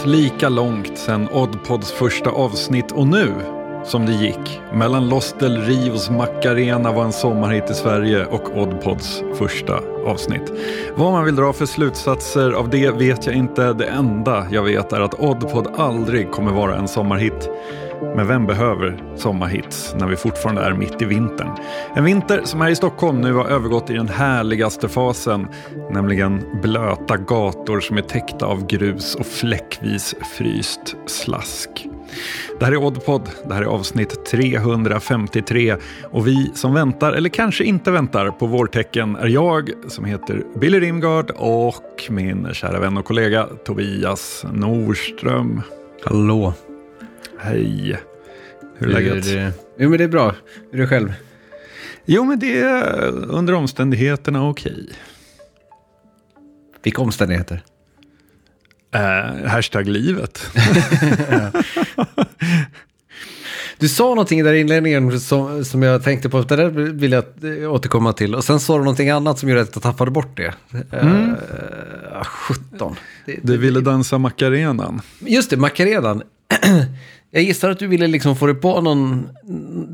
Gått lika långt sedan Oddpods första avsnitt och nu som det gick mellan Los del Rios Macarena var en sommarhit i Sverige och Oddpods första avsnitt. Vad man vill dra för slutsatser av det vet jag inte. Det enda jag vet är att Oddpod aldrig kommer vara en sommarhit. Men vem behöver sommarhits när vi fortfarande är mitt i vintern? En vinter som här i Stockholm nu har övergått i den härligaste fasen, nämligen blöta gator som är täckta av grus och fläckvis fryst slask. Det här är Oddpod, det här är avsnitt 353 och vi som väntar, eller kanske inte väntar, på vårtecken är jag som heter Billy Rimgard och min kära vän och kollega Tobias Norström. Hallå. Hej. Hur är läget? Jo, men det är bra. Hur är det själv? Jo, men det är under omständigheterna okej. Vilka omständigheter? Uh, hashtag livet. du sa någonting där i inledningen som, som jag tänkte på, det där vill jag återkomma till. Och sen sa du någonting annat som gjorde att jag tappade bort det. Mm. Uh, 17. Det, du ville dansa Macarenan. Just det, Macarenan. Jag gissar att du ville liksom få det på någon,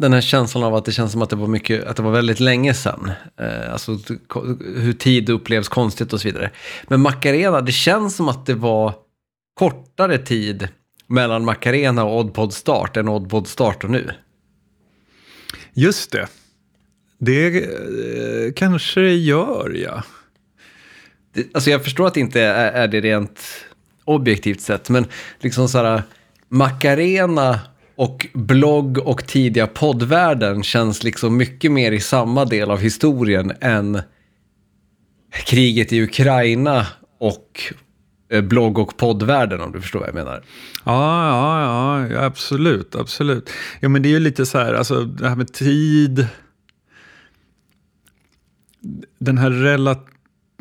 den här känslan av att det känns som att det var, mycket, att det var väldigt länge sedan. Eh, alltså hur tid upplevs konstigt och så vidare. Men Macarena, det känns som att det var kortare tid mellan Macarena och Oddpod start än Oddpod start och nu. Just det. Det eh, kanske det gör, ja. Det, alltså jag förstår att det inte är, är det rent objektivt sett, men liksom så här Macarena och blogg och tidiga poddvärlden känns liksom mycket mer i samma del av historien än kriget i Ukraina och eh, blogg och poddvärlden om du förstår vad jag menar. Ja, ja, ja, absolut, absolut. Ja, men det är ju lite så här, alltså det här med tid. Den här relat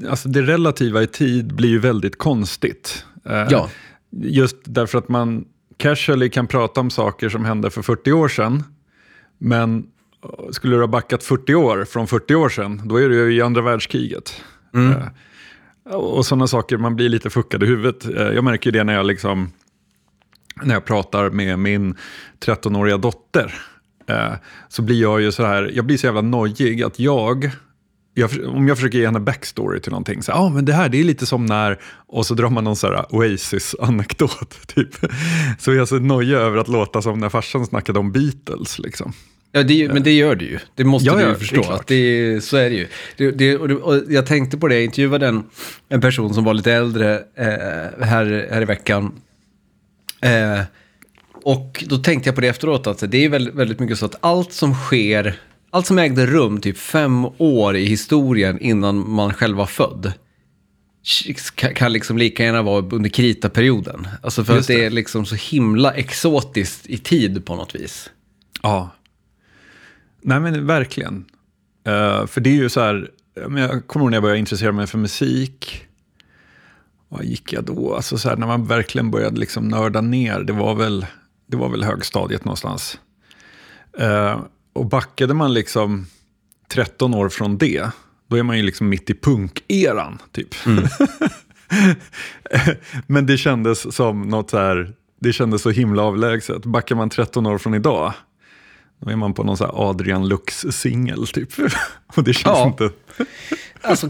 alltså det relativa i tid blir ju väldigt konstigt. Eh, ja. Just därför att man casually kan prata om saker som hände för 40 år sedan. Men skulle du ha backat 40 år från 40 år sedan, då är du ju i andra världskriget. Mm. Uh, och sådana saker, man blir lite fuckad i huvudet. Uh, jag märker det när jag, liksom, när jag pratar med min 13-åriga dotter. Uh, så blir jag ju så här, jag blir så jävla nojig att jag jag, om jag försöker ge henne backstory till någonting, så ah, men det här det är lite som när, och så drar man någon så här Oasis-anekdot. Typ. Så jag är så nojig över att låta som när farsan snackade om Beatles. Liksom. Ja, det, men det gör du ju. Det måste ja, du ju ja, förstå. Att det, så är det ju. Det, det, och, och jag tänkte på det, jag intervjuade en, en person som var lite äldre eh, här, här i veckan. Eh, och då tänkte jag på det efteråt, att det är väldigt, väldigt mycket så att allt som sker allt som ägde rum typ fem år i historien innan man själv var född kan liksom lika gärna vara under kritaperioden. Alltså för Just att det. det är liksom så himla exotiskt i tid på något vis. Ja. Nej men verkligen. Uh, för det är ju så här, jag kommer ihåg när jag började intressera mig för musik. Vad gick jag då? Alltså så här, när man verkligen började liksom nörda ner, det var väl, det var väl högstadiet någonstans. Uh, och backade man liksom 13 år från det, då är man ju liksom mitt i punkeran typ. Mm. Men det kändes som något så här, det kändes så himla avlägset. Backar man 13 år från idag, då är man på någon så Adrian Lux-singel typ. Och det känns ja. inte... alltså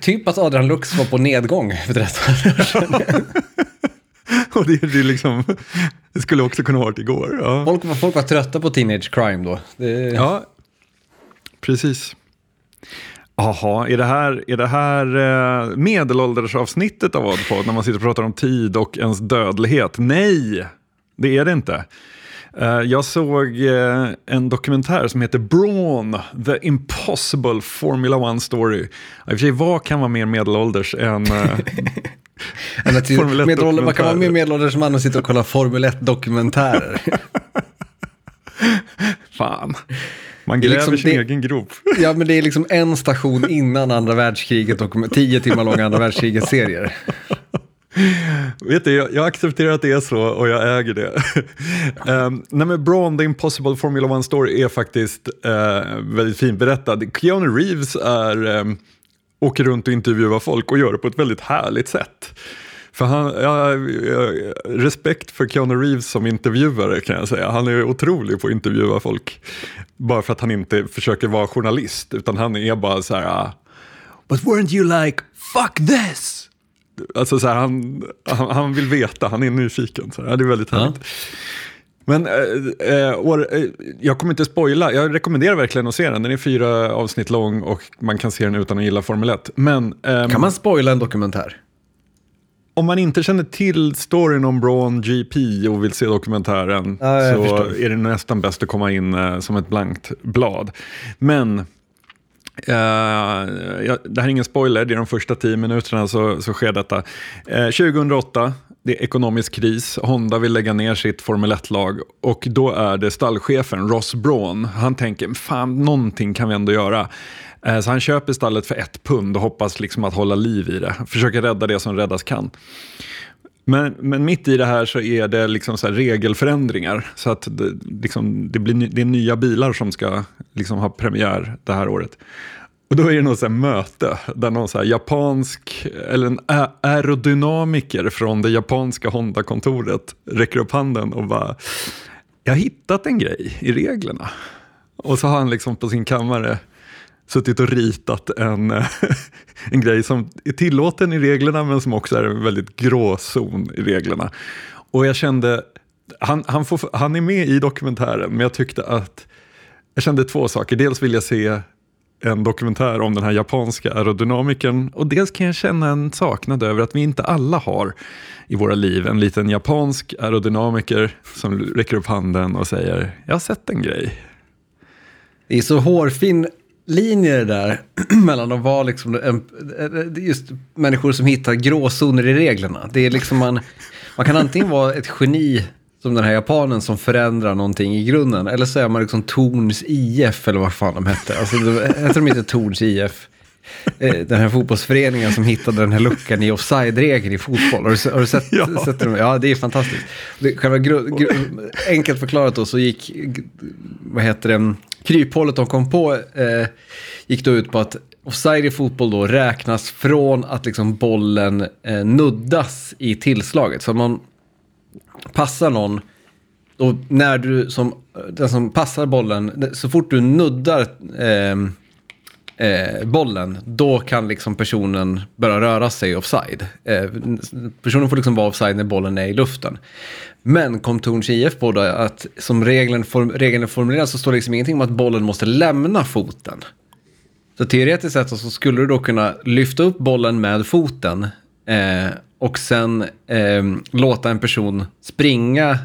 typ att Adrian Lux var på nedgång för 13 år sedan. Och det, det, liksom, det skulle också kunna varit igår. Ja. Folk, folk var trötta på teenage crime då. Det... Ja, precis. Jaha, är det här, är det här eh, medelåldersavsnittet av Oddpod när man sitter och pratar om tid och ens dödlighet? Nej, det är det inte. Uh, jag såg uh, en dokumentär som heter Brawn, The Impossible Formula One Story. I och för sig, vad kan vara mer medelålders än... Uh, Formel man kan vara mer medelålders man och sitta och kolla Formel 1-dokumentärer. Fan. Man gräver liksom, sin det, egen grop. Ja, men det är liksom en station innan andra världskriget och tio timmar långa andra världskriget-serier. Vet du, jag, jag, accepterar att det är så och jag äger det. um, nej men Braun, The Impossible Formula One Story är faktiskt uh, väldigt fin berättad. Keanu Reeves är, um, åker runt och intervjuar folk och gör det på ett väldigt härligt sätt. För han, ja, respekt för Keanu Reeves som intervjuare kan jag säga. Han är otrolig på att intervjua folk. Bara för att han inte försöker vara journalist, utan han är bara så här... Ah, but weren't you like, fuck this? Alltså så här, han, han, han, vill veta, han är nyfiken. Så här, det är väldigt härligt. Ja. Men äh, äh, jag kommer inte spoila, jag rekommenderar verkligen att se den. Den är fyra avsnitt lång och man kan se den utan att gilla Formel 1. Men, ähm, kan man spoila en dokumentär? om man inte känner till storyn om Braun GP och vill se dokumentären ja, så är det nästan bäst att komma in uh, som ett blankt blad. Men Eh, uh, ja, det här är ingen spoiler, det är de första tio minuterna så, så sker detta. Eh, uh, 2008, det är ekonomisk kris, Honda vill lägga ner sitt Formel 1-lag och då är det stallchefen Ross Braun, han tänker fan någonting kan vi ändå göra. Uh, så han köper stallet för ett pund och hoppas liksom att hålla liv i det. Försöker rädda det som räddas kan. Men, men mitt i det här så är det liksom så regelförändringar. Så att det, liksom, det, blir, det är nya bilar som ska liksom ha premiär det här året. Och då är det något så möte där någon så japansk, eller en aerodynamiker från det japanska Honda-kontoret räcker upp handen och bara, jag har hittat en grej i reglerna. Och så har han liksom på sin kammare suttit och ritat en, eh, en grej som är tillåten i reglerna men som också är en väldigt gråzon i reglerna. Och jag kände, han, han, får, han är med i dokumentären men jag tyckte att, jag kände två saker. Dels vill jag se en dokumentär om den här japanska aerodynamikern och dels kan jag känna en saknad över att vi inte alla har i våra liv en liten japansk aerodynamiker som räcker upp handen och säger jag har sett en grej. Det är så hårfin linjer där mellan att vara liksom en, just människor som hittar gråzoner i reglerna. Det är liksom man, man kan antingen vara ett geni som den här japanen som förändrar någonting i grunden. Eller så är man liksom Torns IF eller vad fan de hette. Alltså, heter de inte Torns IF? Eh, den här fotbollsföreningen som hittade den här luckan i offside-regeln i fotboll. Har du, har du sett, ja. sett det? Ja, det är fantastiskt. Det, själva gru, gru, enkelt förklarat då så gick, vad heter det, kryphålet de kom på eh, gick då ut på att offside i fotboll då räknas från att liksom bollen eh, nuddas i tillslaget. Så om man passar någon, då när du som, eh, den som passar bollen, så fort du nuddar eh, eh, bollen, då kan liksom personen börja röra sig offside. Eh, personen får liksom vara offside när bollen är i luften. Men kom Torns IF på då att som regeln, form, regeln är formulerad så står det liksom ingenting om att bollen måste lämna foten. Så teoretiskt sett så skulle du då kunna lyfta upp bollen med foten eh, och sen eh, låta en person springa,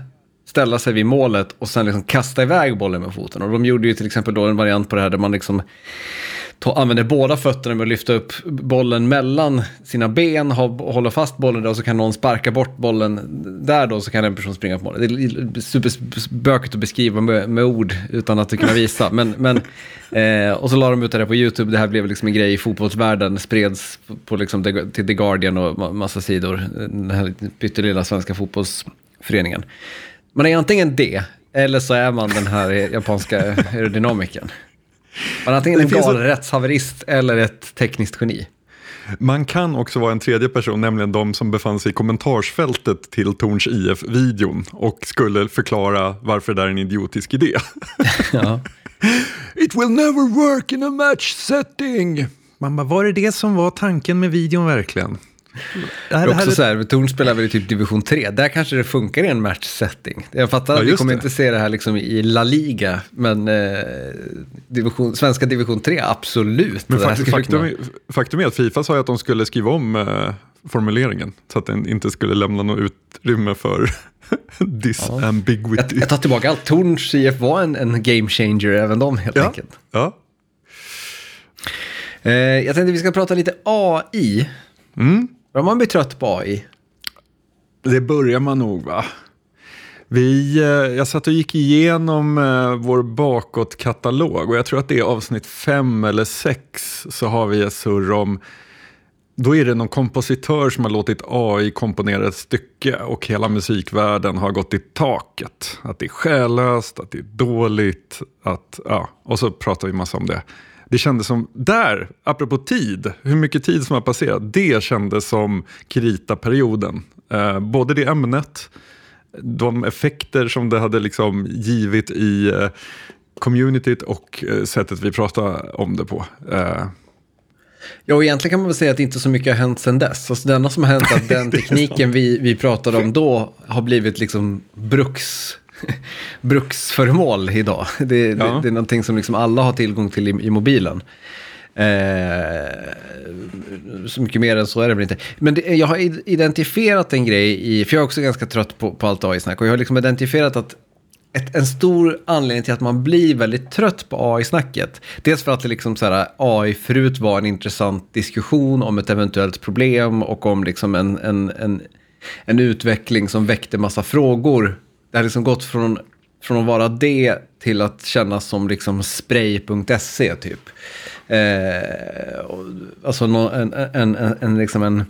ställa sig vid målet och sen liksom kasta iväg bollen med foten. Och de gjorde ju till exempel då en variant på det här där man liksom använder båda fötterna med att lyfta upp bollen mellan sina ben, hålla fast bollen där och så kan någon sparka bort bollen där då så kan en person springa på målet. Det är superbökigt att beskriva med, med, ord utan att kunna visa. Men, men, eh, och så la de ut det här på YouTube, det här blev liksom en grej i fotbollsvärlden, spreds på liksom till The Guardian och massa sidor, den här pyttelilla svenska fotbollsföreningen. Man är antingen det, eller så är man den här japanska aerodynamikern. Man är antingen en galen ett... rättshaverist eller ett tekniskt geni. Man kan också vara en tredje person, nämligen de som befann sig i kommentarsfältet till Torns IF-videon och skulle förklara varför det är en idiotisk idé. Ja. It will never work in a match setting. Man bara, var det det som var tanken med videon verkligen? Det här, det också så här, Torn spelar väl i typ division 3. Där kanske det funkar i en matchsetting. Jag fattar ja, att vi kommer det. inte se det här liksom i La Liga, men eh, division, svenska division 3, absolut. Men faktum, faktum, är, faktum är att Fifa sa att de skulle skriva om eh, formuleringen så att den inte skulle lämna något utrymme för Disambiguity. Jag, jag tar tillbaka allt. Torns IF var en, en game changer, även de helt ja. enkelt. Ja. Eh, jag tänkte vi ska prata lite AI. Mm. Har man blir trött på AI? Det börjar man nog va? Vi, eh, jag satt och gick igenom eh, vår bakåtkatalog och jag tror att det är avsnitt fem eller sex så har vi ett surr om då är det någon kompositör som har låtit AI komponera ett stycke och hela musikvärlden har gått i taket. Att det är själlöst, att det är dåligt, att, ja, och så pratar vi massa om det. Det kändes som, där, apropå tid, hur mycket tid som har passerat, det kändes som krita-perioden. Eh, både det ämnet, de effekter som det hade liksom givit i eh, communityt och eh, sättet vi pratade om det på. Eh, Ja, och egentligen kan man väl säga att inte så mycket har hänt sedan dess. Alltså det enda som har hänt är att den tekniken vi, vi pratade om då har blivit liksom bruks, bruksföremål idag. Det, ja. det, det, är någonting som liksom alla har tillgång till i, i mobilen. Eh, så mycket mer än så är det väl inte. Men det, jag har identifierat en grej i, för jag är också ganska trött på, på allt AI-snack, och jag har liksom identifierat att ett, en stor anledning till att man blir väldigt trött på AI-snacket. Dels för att det liksom så här, AI förut var en intressant diskussion om ett eventuellt problem och om liksom en, en, en, en utveckling som väckte massa frågor. Det har liksom gått från, från att vara det till att kännas som liksom spray.se typ. Eh, alltså en, en, en, en, liksom en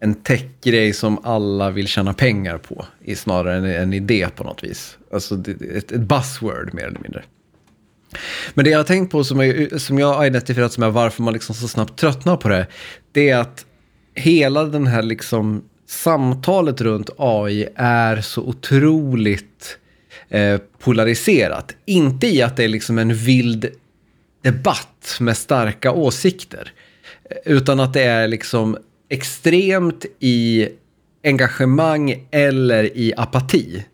en techgrej som alla vill tjäna pengar på, i snarare än en idé på något vis. Alltså ett, ett buzzword mer eller mindre. Men det jag har tänkt på som, jag, som jag har identifierat som är varför man liksom så snabbt tröttnar på det, det är att hela den här liksom samtalet runt AI är så otroligt eh, polariserat. Inte i att det är liksom en vild debatt med starka åsikter, eh, utan att det är liksom extremt i engagemang eller i apati.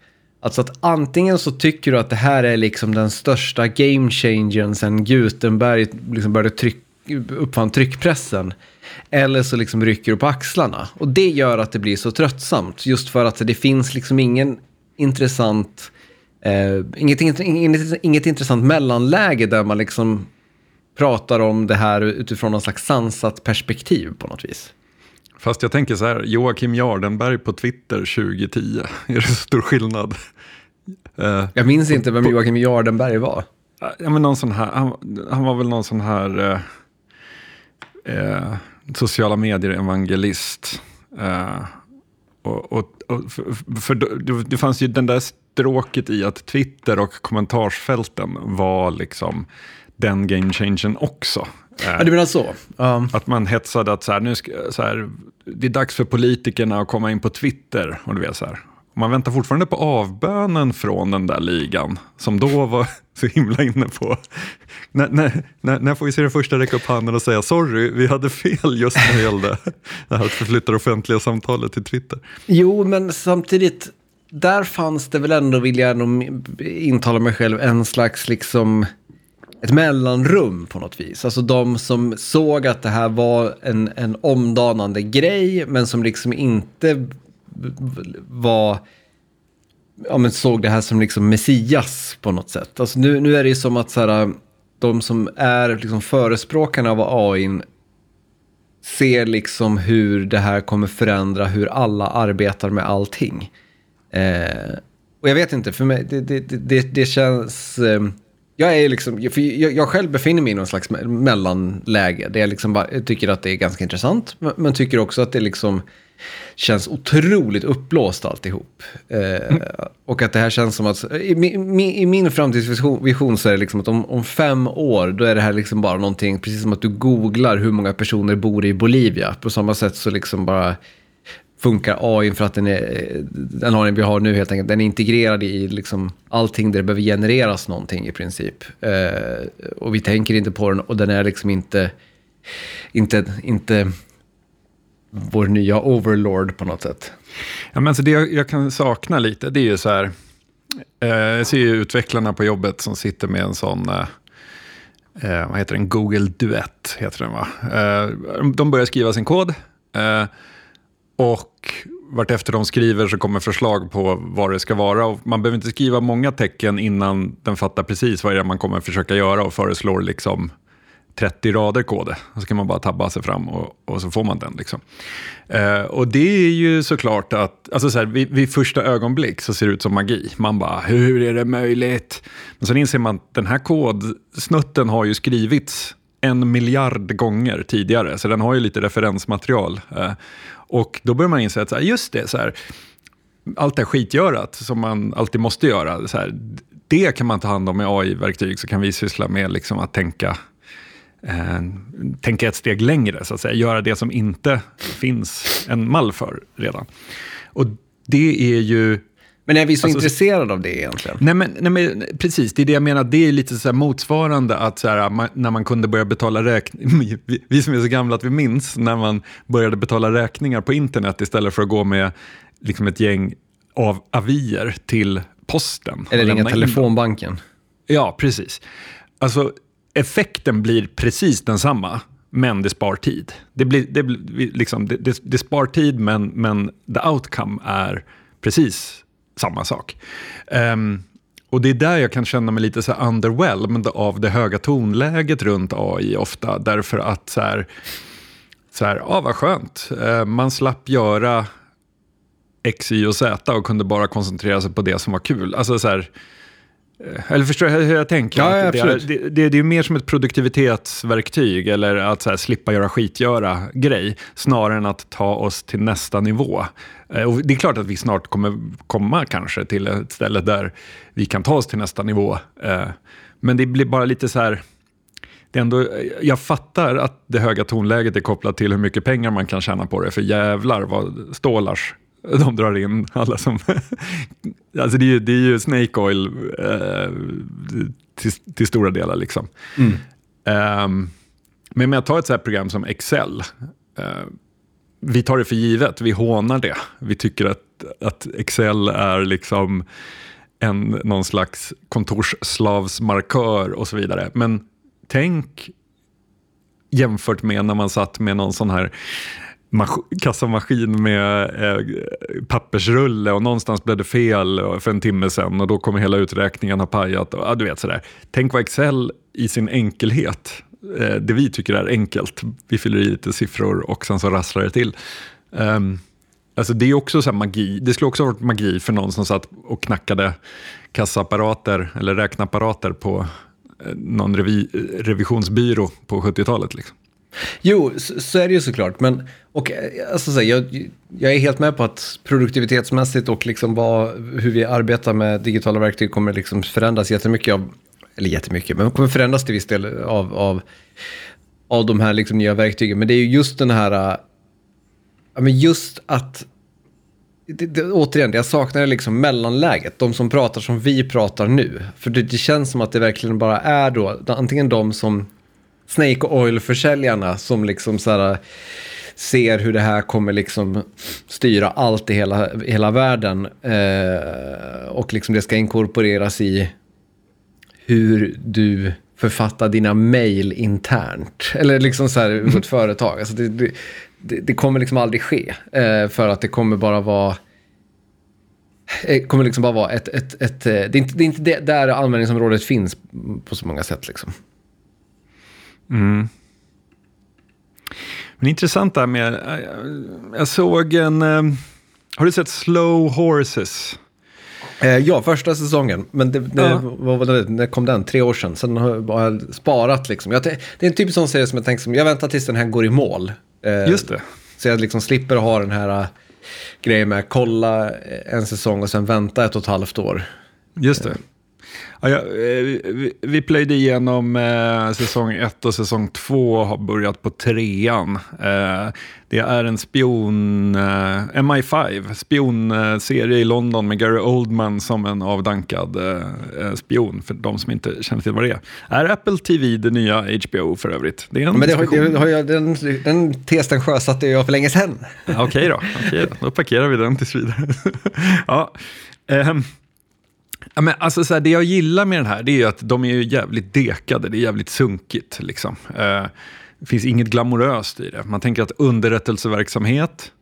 Alltså att antingen så tycker du att det här är liksom den största game changern sen Gutenberg liksom började tryck, uppfann tryckpressen. Eller så liksom rycker du på axlarna. Och det gör att det blir så tröttsamt. Just för att det finns liksom ingen intressant, eh, inget, inget, inget intressant mellanläge där man liksom pratar om det här utifrån någon slags sansat perspektiv på något vis. Fast jag tänker så här, Joakim Jardenberg på Twitter 2010, är det så stor skillnad? Uh, jag minns inte vem på, Joakim Jardenberg var. Ja, men någon sån här, han, han var väl någon sån här uh, uh, sociala medier-evangelist. och, och, och, för, för det, fanns ju den där stråket i att Twitter och kommentarsfälten var liksom den game changen också. Ja, du menar så? Um. Att man hetsade att så här, nu ska, så här, det är dags för politikerna att komma in på Twitter. Och du vet, så här. Man väntar fortfarande på avbönen från den där ligan, som då var så himla inne på... när, när, när, när får vi se den första räcka upp handen och säga sorry, vi hade fel just när det gällde det här att förflytta det offentliga samtalet till Twitter? Jo, men samtidigt, där fanns det väl ändå, vill jag nog intala mig själv, en slags liksom ett mellanrum på något vis. Alltså de som såg att det här var en, en omdanande grej, men som liksom inte var, ja men såg det här som liksom Messias på något sätt. Alltså nu, nu är det ju som att så här, de som är liksom förespråkarna av AI ser liksom hur det här kommer förändra hur alla arbetar med allting. Eh, och jag vet inte, för mig, det, det, det, det känns... Eh, jag, är liksom, för jag, jag, själv befinner mig i någon slags mellanläge. Där jag liksom bara, tycker att det är ganska intressant. Men tycker också att det liksom känns otroligt uppblåst alltihop. Eh, mm. Och att det här känns som att, i, i, i min framtidsvision så är det liksom att om, om, fem år, då är det här liksom bara någonting, precis som att du googlar hur många personer bor i Bolivia. På samma sätt så liksom bara funkar AI för att den, är, den AI vi har nu helt enkelt, den är integrerad i liksom allting där det behöver genereras någonting i princip. Eh, och vi tänker inte på den och den är liksom inte, inte, inte vår nya overlord på något sätt. Ja, men så det jag, jag kan sakna lite, det är ju så här, eh, jag ser ju utvecklarna på jobbet som sitter med en sån, eh, eh vad heter den, Google Duett heter den va? Eh, de börjar skriva sin kod. Eh, och vartefter de skriver så kommer förslag på vad det ska vara. Och man behöver inte skriva många tecken innan den fattar precis vad det är man kommer försöka göra och föreslår liksom 30 rader kod. Så kan man bara tabba sig fram och, och så får man den. Liksom. Eh, och det är ju såklart att, alltså så här, vid, vid, första ögonblick så ser det ut som magi. Man bara, hur är det möjligt? Men sen inser man att den här kodsnutten har ju skrivits en miljard gånger tidigare, så den har ju lite referensmaterial. Eh, och då börjar man inse att, så här, just det, så här, allt det här skitgörat som man alltid måste göra, så här, det kan man ta hand om med AI-verktyg, så kan vi syssla med liksom att tänka eh, tänka ett steg längre, så att säga. Göra det som inte finns en mall för redan. Och det är ju... Men är vi så alltså, intresserade av det egentligen? Nej men, nej, men precis, det är det jag menar. Det är lite så motsvarande att så här, man, när man kunde börja betala räkningar, vi, vi, som är så gamla att vi minns, när man började betala räkningar på internet istället för att gå med liksom ett gäng av avier till posten. Eller ringa telefonbanken. Ja, precis. Alltså, effekten blir precis densamma, men det spar tid. Det, blir, det, liksom, det, det, det spar tid, men, men the outcome är precis samma sak. Um, och det är där jag kan känna mig lite så underwhelmed av det höga tonläget runt AI ofta, därför att så här, så här, ah, vad skönt, uh, man slapp göra X, Y och Z och kunde bara koncentrera sig på det som var kul. Alltså så här, eller förstår du hur jag tänker? Ja, ja, det, är, det, det, det, är mer som ett produktivitetsverktyg eller att här, slippa göra skitgöra-grej snarare än att ta oss till nästa nivå. Eh, och det är klart att vi snart kommer komma kanske till ett ställe där vi kan ta oss till nästa nivå. Eh, men det blir bara lite så här... Det ändå, jag fattar att det höga tonläget är kopplat till hur mycket pengar man kan tjäna på det, för jävlar vad stålars de drar in alla som... alltså det är ju, det är ju Snake Oil eh, till, till, stora delar. Liksom. Mm. Um, men med att ta ett sånt program som Excel, uh, vi tar det för givet, vi hånar det. Vi tycker att, att Excel är liksom en, någon slags kontorsslavsmarkör och så vidare. Men tänk jämfört med när man satt med någon sån här kassamaskin med eh, pappersrulle och någonstans blev det fel eh, för en timme sen och då kommer hela uträkningen ha pajat. Och, ja, du vet sådär. Tänk vad Excel i sin enkelhet, eh, det vi tycker är enkelt, vi fyller i lite siffror och sen så rasslar det till. Um, alltså det är också så magi, det skulle också ha varit magi för någon som satt och knackade kassaapparater eller räknapparater på eh, någon revi, revisionsbyrå på 70-talet. Liksom. Jo, så, så, är det ju såklart. Men och, alltså, så, jag, jag är helt med på att produktivitetsmässigt och liksom vad, hur vi arbetar med digitala verktyg kommer liksom förändras jättemycket. Av, eller jättemycket, men kommer förändras till viss del av, av, av de här liksom nya verktygen. Men det är ju just den här, ja, men just att det, det, återigen, jag saknar liksom mellanläget. De som pratar som vi pratar nu. För det, det, känns som att det verkligen bara är då antingen de som Snake Oil-försäljarna som liksom så här, ser hur det här kommer liksom styra allt i hela, hela världen. Eh, och liksom det ska inkorporeras i hur du författar dina mejl internt. Eller liksom så här på ett företag. Alltså det, det, det, kommer liksom aldrig ske. Eh, för att det kommer bara vara det eh, kommer liksom bara vara ett, ett, ett, eh, det är inte, det är inte där användningsområdet finns på så många sätt liksom. Mm. Men intressant där med, jag såg en, eh, har du sett Slow Horses? Eh, ja, första säsongen. Men det, det, ja. vad var det, när kom den? Tre år sedan. Sen har jag sparat liksom. Jag, det är en typ sån serie som jag tänker som, jag väntar tills den här går i mål. Eh, Just det. Så jag liksom slipper ha den här grejen med att kolla en säsong och sen vänta ett och ett halvt år. Just det. Ja, eh, vi, plöjde igenom eh, säsong 1 och säsong 2 har börjat på trean. Eh, det är en spion, eh, MI5, spionserie i London med Gary Oldman som en avdankad eh, spion, för de som inte känner till vad det är. Är Apple TV det nya HBO för övrigt? Det är en Men det har, det har jag, den, den testen sjösatte jag för länge sedan. Okej okay då, okay då, då parkerar vi den tills vidare. ja, ehm, Ja, men alltså, så här, det jag gillar med den här det är att de är jävligt dekade, det är jävligt sunkigt. Liksom. Eh, det finns inget glamoröst i det. Man tänker att underrättelseverksamhet,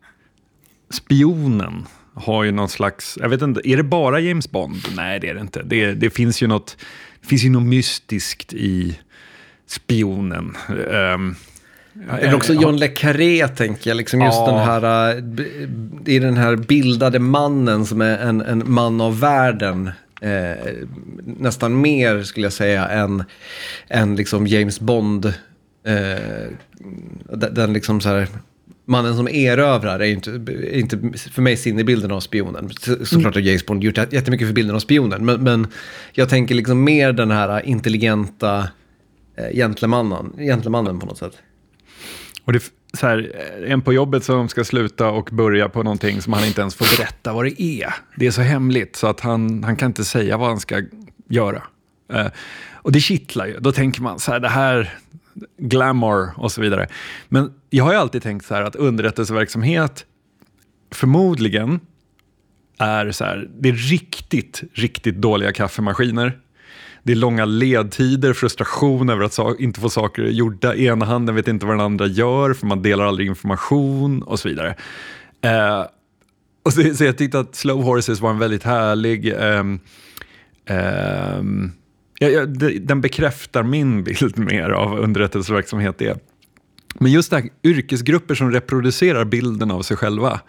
spionen har ju någon slags, jag vet inte, är det bara James Bond? Nej, det är det inte. Det, det finns ju något, finns ju något mystiskt i spionen. Um, eller också John Le Carré tänker jag, liksom just ja. den här, det är den här bildade mannen som är en, en man av världen. Eh, nästan mer skulle jag säga än, än liksom James Bond. Eh, den liksom så här, mannen som erövrar är inte, är inte för mig sinnebilden av spionen. Såklart har James Bond gjort jättemycket för bilden av spionen, men, men jag tänker liksom mer den här intelligenta eh, gentlemannen, gentlemannen på något sätt. Och det är så här, eh, en på jobbet som ska sluta och börja på någonting som han inte ens får berätta vad det är. Det är så hemligt så att han, han kan inte säga vad han ska göra. Eh, och det kittlar ju. Då tänker man så här, det här, glamour och så vidare. Men jag har ju alltid tänkt så här att underrättelseverksamhet förmodligen är så här, det är riktigt, riktigt dåliga kaffemaskiner. Det är långa ledtider, frustration över att inte få saker gjorda. Ena handen vet inte vad den andra gör, för man delar aldrig information och så vidare. Eh, och så, så, jag tyckte att Slow Horses var en väldigt härlig... Eh, eh, ja, ja, den bekräftar min bild mer av underrättelseverksamhet. Är. Men just det här, yrkesgrupper som reproducerar bilden av sig själva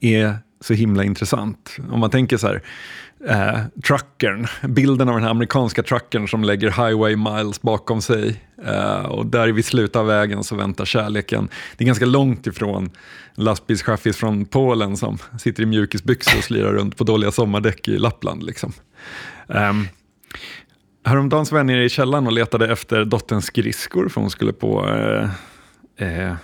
är så himla intressant. Om man tänker så här, eh, truckern, bilden av den här amerikanska truckern som lägger highway miles bakom sig. Eh, och där vid slutet av vägen så väntar kärleken. Det är ganska långt ifrån lastbilschaffis från Polen som sitter i mjukisbyxor och slirar runt på dåliga sommardäck i Lappland. Liksom. Um, häromdagen så var jag nere i källaren och letade efter dotterns skridskor för hon skulle på eh, eh,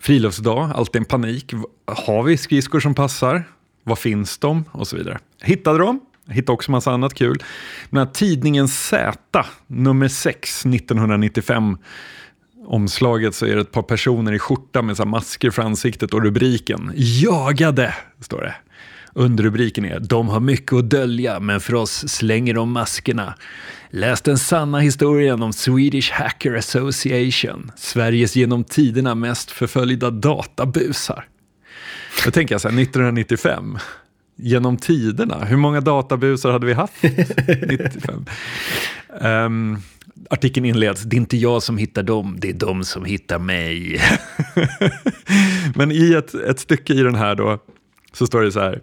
friluftsdag. Alltid en panik. Har vi skridskor som passar? Var finns de? Och så vidare. Hittade dem. Hittade också massa annat kul. Den här tidningen Z, nummer 6, 1995. Omslaget så är det ett par personer i skjorta med så masker för ansiktet och rubriken “Jagade” står det. Underrubriken är “De har mycket att dölja, men för oss slänger de maskerna”. Läs den sanna historien om Swedish Hacker Association, Sveriges genom tiderna mest förföljda databusar. Då tänker jag så här, 1995, genom tiderna, hur många databusar hade vi haft 95? Um, ehm, artikeln inleds, det är inte jag som hittar dem, det är de som hittar mig. Men i ett, ett stycke i den här då, så står det så här,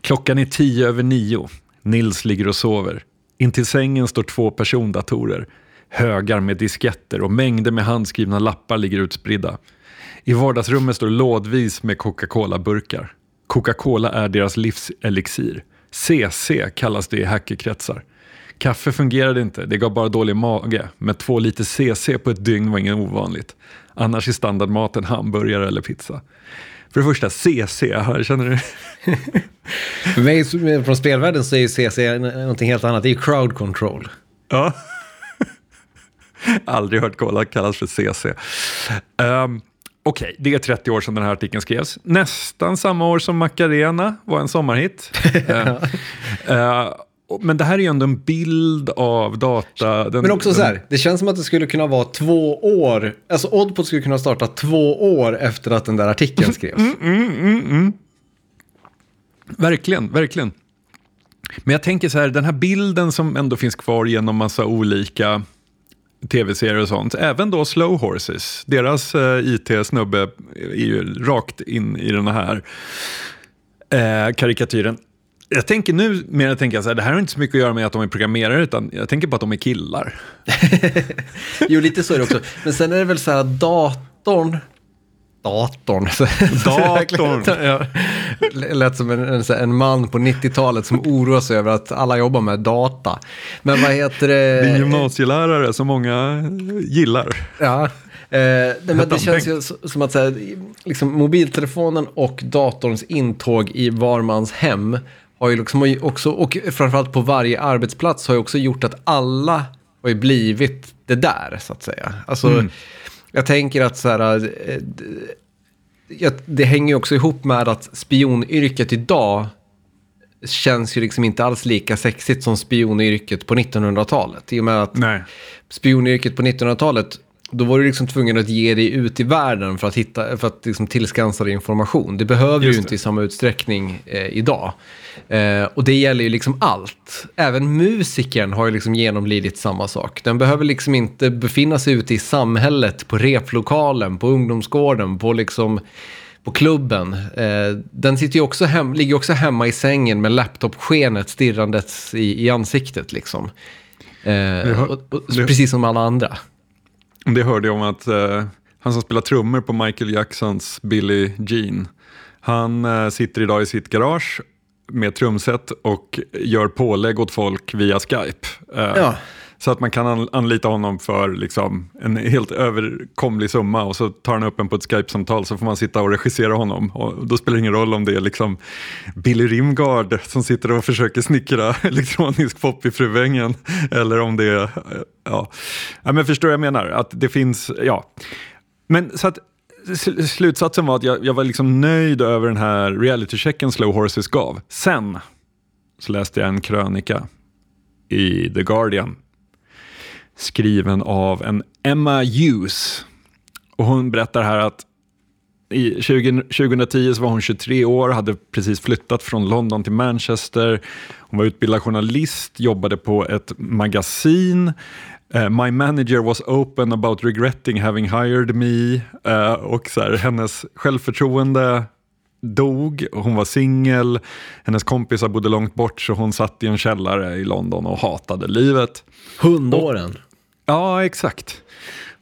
klockan är tio över nio, Nils ligger och sover. Intill sängen står två persondatorer. Högar med disketter och mängder med handskrivna lappar ligger utspridda. I vardagsrummet står lådvis med Coca-Cola-burkar. Coca-Cola är deras livselixir. CC kallas det i hackerkretsar. Kaffe fungerade inte, det gav bara dålig mage. Men två liter CC på ett dygn var inget ovanligt. Annars är standardmaten hamburgare eller pizza. För det första, CC, känner du? För mig från spelvärlden så är ju CC någonting helt annat. Det är ju crowd control. Ja. Aldrig hört cola kallas för CC. Um, Okej, det är 30 år sedan den här artikeln skrevs. Nästan samma år som Macarena var en sommarhit. uh, uh, men det här är ju ändå en bild av data. Den, men också så här, det känns som att det skulle kunna vara två år, alltså Oddpod skulle kunna starta två år efter att den där artikeln skrevs. Mm, mm, mm, mm, verkligen, verkligen. Men jag tänker så här, den här bilden som ändå finns kvar genom massa olika tv-serier och sånt, även då Slow Horses, deras eh, IT-snubbe är ju rakt in i den här eh, karikatyren jag tänker nu mer att tänka så här, det här har inte så mycket att göra med att de är programmerare, utan jag tänker på att de är killar. jo, lite så är det också. Men sen är det väl så här, datorn, datorn. Datorn. ja, lät som en, en, en man på 90-talet som oroar sig över att alla jobbar med data. Men vad heter det? Det är gymnasielärare som många gillar. Ja, eh, men det känns ju som att så här, liksom, mobiltelefonen och datorns intåg i var mans hem har ju liksom också, och framförallt på varje arbetsplats har ju också gjort att alla har ju blivit det där, så att säga. Alltså, mm. Jag tänker att så här, eh, det hänger ju också ihop med att spionyrket idag känns ju liksom inte alls lika sexigt som spionyrket på 1900-talet. I och med att Nej. spionyrket på 1900-talet då var du liksom tvungen att ge dig ut i världen för att, hitta, för att liksom tillskansa dig information. Det behöver du inte i samma utsträckning eh, idag. Eh, och det gäller ju liksom allt. Även musikern har ju liksom genomlidit samma sak. Den behöver liksom inte befinna sig ute i samhället, på replokalen, på ungdomsgården, på liksom på klubben. Eh, den sitter ju också hem, ligger också hemma i sängen med laptopskenet stirrandes i, i ansiktet liksom. Eh, och, och, precis som alla andra. Det hörde jag om att eh, han som spelar trummor på Michael Jacksons Billie Jean, han eh, sitter idag i sitt garage med trumset och gör pålägg åt folk via Skype. Eh, ja. Så att man kan anlita honom för liksom en helt överkomlig summa och så tar han upp en på ett Skype-samtal så får man sitta och regissera honom. Och då spelar det ingen roll om det är liksom Billy Rimgard som sitter och försöker snickra elektronisk pop i Fruängen eller om det är, ja. ja men förstår jag menar? Att det finns, ja. Men så att slutsatsen var att jag, jag var liksom nöjd över den här reality-checken Slow Horses gav. Sen så läste jag en krönika i The Guardian skriven av en Emma Hughes. Och hon berättar här att i 20, 2010 så var hon 23 år, hade precis flyttat från London till Manchester. Hon var utbildad journalist, jobbade på ett magasin. Uh, my manager was open about regretting having hired me. Uh, och så här, hennes självförtroende dog, hon var singel, hennes kompisar bodde långt bort så hon satt i en källare i London och hatade livet. Hundåren. Ja, exakt.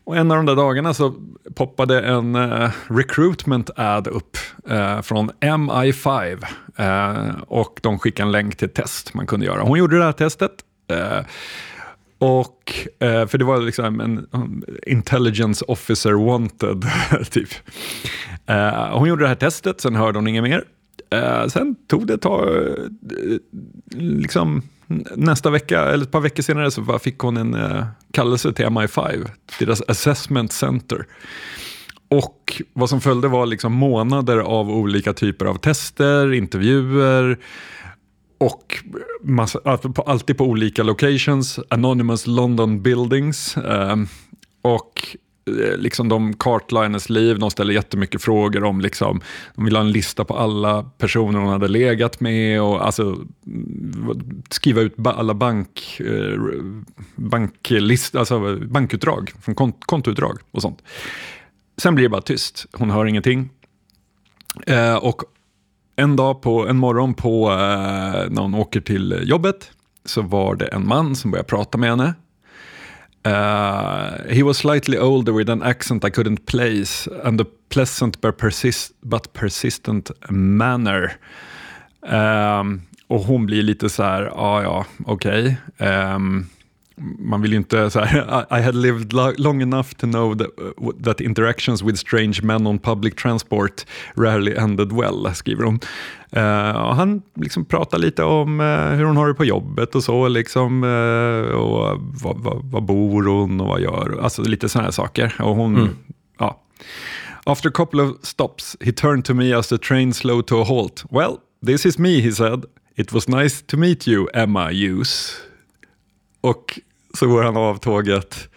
Och en av de där dagarna så poppade en uh, recruitment ad upp uh, från MI5 uh, eh, och de skickade en länk till ett test man kunde göra. Hon gjorde det här testet. och, för det var liksom en um, intelligence officer wanted, typ. hon gjorde det här testet, sen hörde hon inget mer. sen tog det ett tag, liksom nästa vecka, eller ett par veckor senare, så fick hon en kallelse till MI5, deras assessment center. Och vad som följde var liksom månader av olika typer av tester, intervjuer och massa, alltid på olika locations, anonymous London buildings. Eh, och Eh, liksom de kartlade hennes liv, de ställde jättemycket frågor om, liksom, de ville ha en lista på alla personer hon hade legat med och alltså, skriva ut alla bank, eh, banklist, alltså bankutdrag, från kont kontoutdrag och sånt. Sen blir det bara tyst, hon hör ingenting. Eh, och en dag på, en morgon på, eh, när hon åker till jobbet så var det en man som började prata med henne Uh, he was slightly older with an accent I couldn't place and a pleasant but, persist but persistent manner. Um, och hon blir lite så här, ah, ja, okej. Okay. Um, man vill ju inte så här, I had lived long enough to know that, uh, that, interactions with strange men on public transport rarely ended well, skriver hon. Uh, och han liksom pratar lite om uh, hur hon har det på jobbet och så, liksom, uh, och vad, vad, vad, bor hon och vad gör Alltså lite sådana här saker. Och hon, mm. ja. After a couple of stops he turned to me as the train slowed to a halt. Well, this is me, he said. It was nice to meet you, Emma Hughes. Och så går han av tåget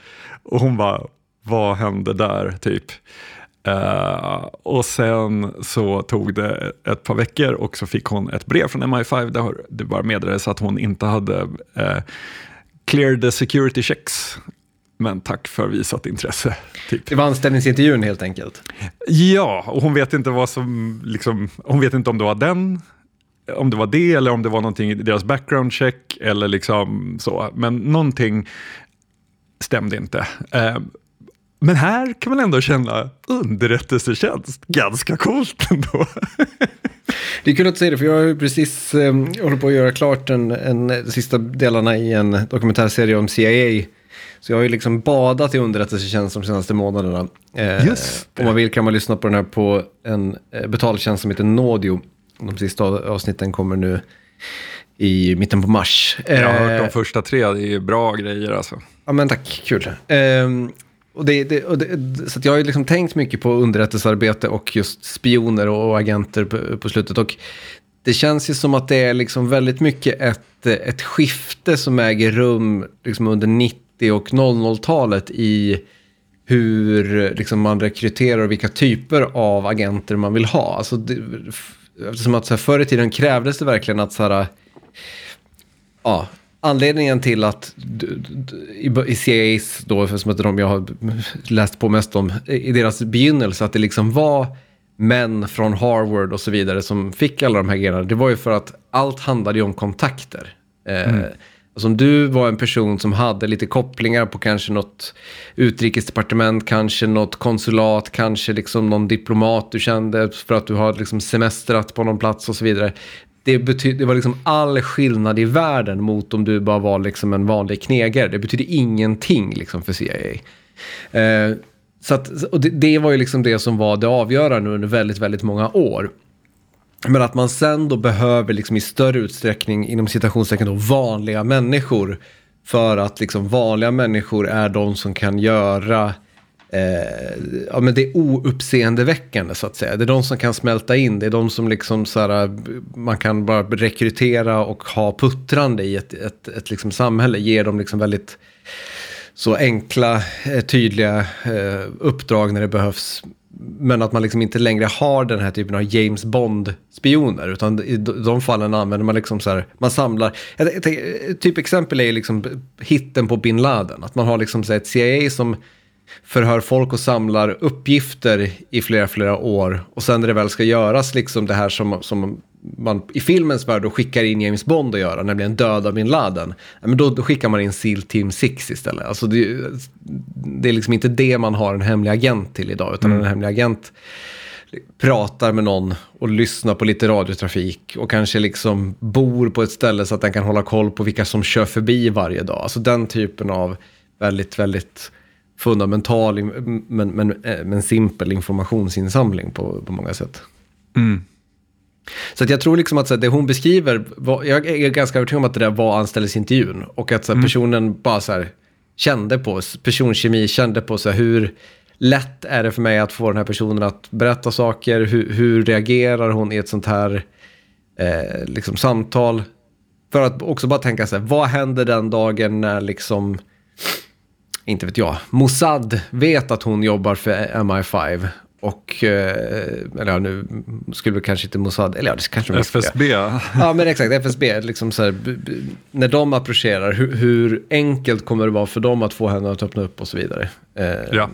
och hon bara, vad hände där typ? Uh, och sen så tog det ett par veckor och så fick hon ett brev från MI5 där det bara meddelades att hon inte hade uh, cleared the security checks. Men tack för visat intresse. Typ. Det var anställningsintervjun helt enkelt? Ja, och hon vet inte vad som, liksom, hon vet inte om det var den om det var det eller om det var någonting i deras background check eller liksom så. Men någonting stämde inte. Eh, men här kan man ändå känna underrättelsetjänst, ganska coolt ändå. Det är kul att säga det, för jag har precis eh, hållit på att göra klart en, en, de sista delarna i en dokumentärserie om CIA. Så jag har ju liksom badat i underrättelsetjänst de senaste månaderna. Eh, Just det. Om man vill kan man lyssna på den här på en eh, betaltjänst som heter Nodio. De sista avsnitten kommer nu i mitten på mars. Jag har hört de eh, första tre, det är bra grejer alltså. Ja men tack, kul. Um, och det, det, och det, så jag har liksom tänkt mycket på underrättelsearbete och just spioner och, agenter på, på, slutet. Och det känns ju som att det är liksom väldigt mycket ett, ett skifte som äger rum liksom under 90 och 00-talet i hur liksom, man rekryterar och vilka typer av agenter man vill ha. Alltså, eftersom att så här, förr i tiden krävdes det verkligen att så här, ja, anledningen till att i CIAs då, som att de jag har läst på mest om, i deras begynnelse, att det liksom var män från Harvard och så vidare som fick alla de här grejerna, det var ju för att allt handlade ju om kontakter. Eh, mm. Alltså om du var en person som hade lite kopplingar på kanske något utrikesdepartement, kanske något konsulat, kanske liksom någon diplomat du kände för att du har liksom semestrat på någon plats och så vidare. Det, betyd, det var liksom all skillnad i världen mot om du bara var liksom en vanlig knegare. Det betydde ingenting liksom för CIA. Eh, så att, och det, det, var ju liksom det som var det avgörande under väldigt, väldigt många år. Men att man sen då behöver liksom i större utsträckning, inom citationstecken då, vanliga människor. För att liksom vanliga människor är de som kan göra eh, ja, men det är ouppseendeväckande så att säga. Det är de som kan smälta in, det är de som liksom så här, man kan bara rekrytera och ha puttrande i ett, ett, ett liksom samhälle. Ger dem liksom väldigt så enkla, eh, tydliga eh, uppdrag när det behövs. Men att man liksom inte längre har den här typen av James Bond-spioner. Utan i de fallen använder man liksom så här, man samlar, ett, ett, typ exempel är liksom hitten på bin Laden. Att man har liksom så ett CIA som förhör folk och samlar uppgifter i flera, flera år. Och sen när det väl ska göras liksom det här som, som man i filmens värld då skickar in James Bond att göra, nämligen döda bin Laden. Men då, då skickar man in SEAL Team 6 istället. Alltså det, det, är liksom inte det man har en hemlig agent till idag, utan mm. en hemlig agent pratar med någon och lyssnar på lite radiotrafik och kanske liksom bor på ett ställe så att den kan hålla koll på vilka som kör förbi varje dag. Alltså den typen av väldigt, väldigt fundamental men, men, eh, men simpel informationsinsamling på, på många sätt. Mm. Så att jag tror liksom att så här, det hon beskriver, var, jag är ganska övertygad om att det där var anställningsintervjun. Och att så här, mm. personen bara så här, kände på, personkemi kände på så här, hur lätt är det för mig att få den här personen att berätta saker, hur, hur reagerar hon i ett sånt här eh, liksom, samtal. För att också bara tänka så här, vad händer den dagen när liksom inte vet jag, Mossad vet att hon jobbar för MI5 och, eh, eller ja, nu skulle vi kanske inte Mossad, eller ja, det kanske de FSB. Ja, men exakt, FSB, liksom så här, när de approcherar, hur, hur, enkelt kommer det vara för dem att få henne att öppna upp och så vidare. Eh, ja.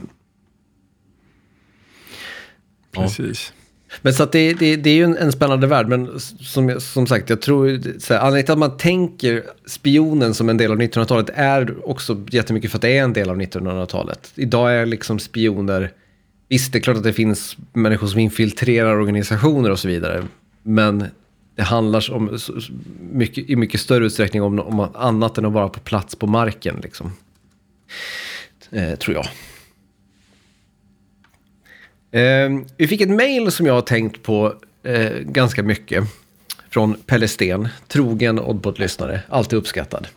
Precis. Men så att det, det, det är ju en, en, spännande värld, men som, som sagt, jag tror, så här, anledningen till att man tänker spionen som en del av 1900-talet är också jättemycket för att det är en del av 1900-talet. Idag är liksom spioner, visst det är klart att det finns människor som infiltrerar organisationer och så vidare, men det handlar om, mycket, i mycket större utsträckning om, om annat än att vara på plats på marken. Liksom. Eh, tror jag. Eh, vi fick ett mejl som jag har tänkt på eh, ganska mycket. Från Pelle Sten, trogen Oddbot-lyssnare, alltid uppskattad.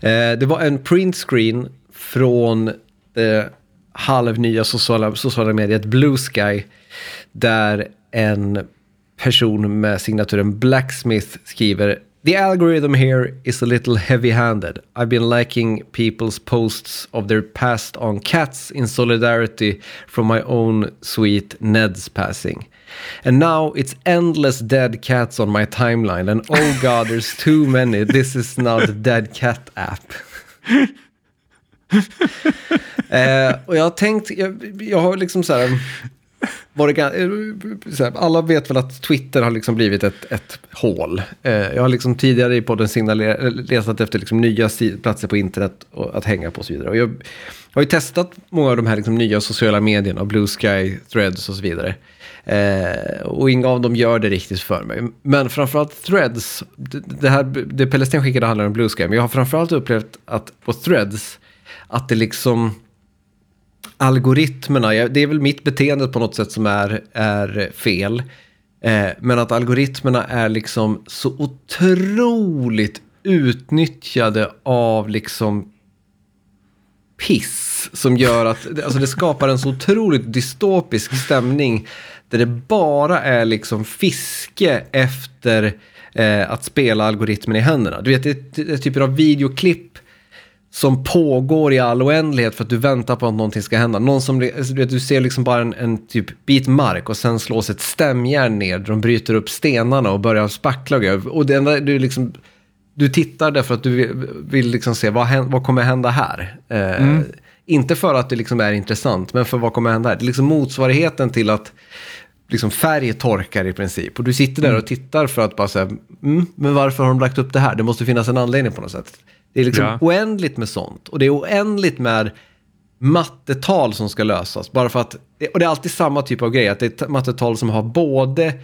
Eh, det var en printscreen från det halvnya sociala, sociala mediet Blue Sky. Där en person med signaturen Blacksmith skriver The algorithm here is a little heavy handed. I've been liking people's posts of their past on cats in solidarity from my own sweet Ned's passing. And now it's endless dead cats on my timeline, and oh god, there's too many. This is now the dead cat app. eh, och jag har tänkt, jag, jag har liksom så här, um, eh, här, alla vet väl att Twitter har liksom blivit ett, ett hål. Eh, jag har liksom tidigare i podden signalerat eh, efter liksom nya platser på internet att hänga på och så vidare. Och jag har ju testat många av de här liksom nya sociala medierna, Blue Sky, Threads och så vidare. Eh, och inga av dem gör det riktigt för mig. Men framförallt Threads, det, här, det Pelle Sten skickade handlar om Blue Sky, men jag har framförallt upplevt att på Threads, att det liksom algoritmerna, det är väl mitt beteende på något sätt som är, är fel. Eh, men att algoritmerna är liksom så otroligt utnyttjade av liksom piss som gör att alltså det skapar en så otroligt dystopisk stämning där det bara är liksom fiske efter eh, att spela algoritmen i händerna. Du vet, det är typer av videoklipp som pågår i all oändlighet för att du väntar på att någonting ska hända. Någon som, alltså, du, vet, du ser liksom bara en, en, typ bit mark och sen slås ett stämjärn ner. De bryter upp stenarna och börjar spackla. Och det enda, du, liksom, du tittar därför att du vill, vill liksom se vad, vad kommer hända här. Eh, mm. Inte för att det liksom är intressant, men för vad kommer hända här. Det är liksom motsvarigheten till att liksom färg torkar i princip. Och du sitter där mm. och tittar för att bara säga, mm, men varför har de lagt upp det här? Det måste finnas en anledning på något sätt. Det är liksom ja. oändligt med sånt. Och det är oändligt med mattetal som ska lösas. Bara för att, och det är alltid samma typ av grej, att det är mattetal som har både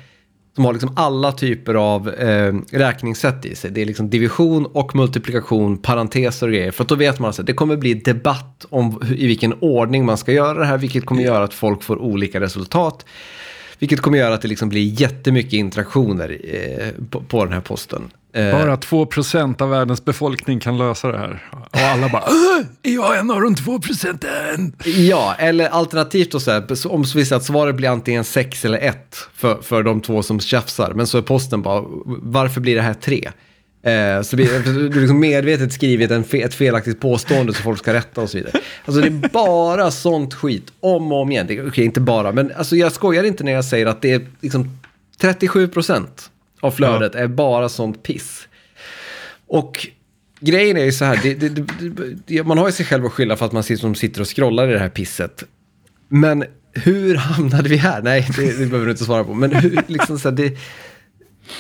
som har liksom alla typer av eh, räkningssätt i sig. Det är liksom division och multiplikation, parenteser och grejer. För att då vet man att det kommer bli debatt om i vilken ordning man ska göra det här, vilket kommer göra att folk får olika resultat. Vilket kommer göra att det liksom blir jättemycket interaktioner eh, på, på, den här posten. Eh, bara 2% av världens befolkning kan lösa det här. Och alla bara, är jag en av de 2 procenten? Ja, eller alternativt då så här, om så visar att svaret blir antingen 6 eller 1 för, för de två som tjafsar. Men så är posten bara, varför blir det här 3? Eh, så du har liksom medvetet skrivit en fe ett felaktigt påstående så folk ska rätta och så vidare. Alltså det är bara sånt skit om och om igen. Okej, okay, inte bara, men alltså jag skojar inte när jag säger att det är liksom 37 procent av flödet ja. är bara sånt piss. Och grejen är ju så här, det, det, det, man har ju sig själv att skylla för att man sitter och scrollar i det här pisset. Men hur hamnade vi här? Nej, det, det behöver du inte svara på. Men hur, liksom så här, det,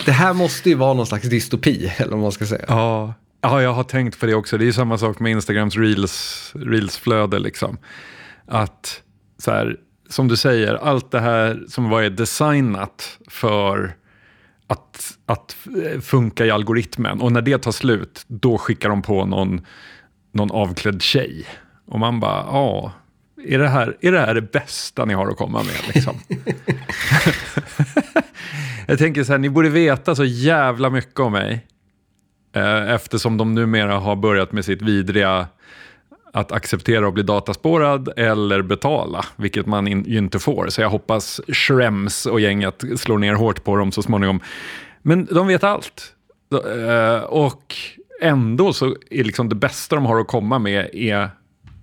det här måste ju vara någon slags dystopi, eller vad man ska säga. Ja, ja jag har tänkt på det också. Det är samma sak med Instagrams reels, reelsflöde. Liksom. Att, så här, som du säger, allt det här som var designat för att, att funka i algoritmen. Och när det tar slut, då skickar de på någon, någon avklädd tjej. Och man bara, ja, är det, här, är det här det bästa ni har att komma med? Liksom? Jag tänker så här, ni borde veta så jävla mycket om mig. Eh, eftersom de numera har börjat med sitt vidriga att acceptera att bli dataspårad eller betala, vilket man in, ju inte får. Så jag hoppas Schrems och gänget slår ner hårt på dem så småningom. Men de vet allt. Eh, och ändå så är liksom det bästa de har att komma med är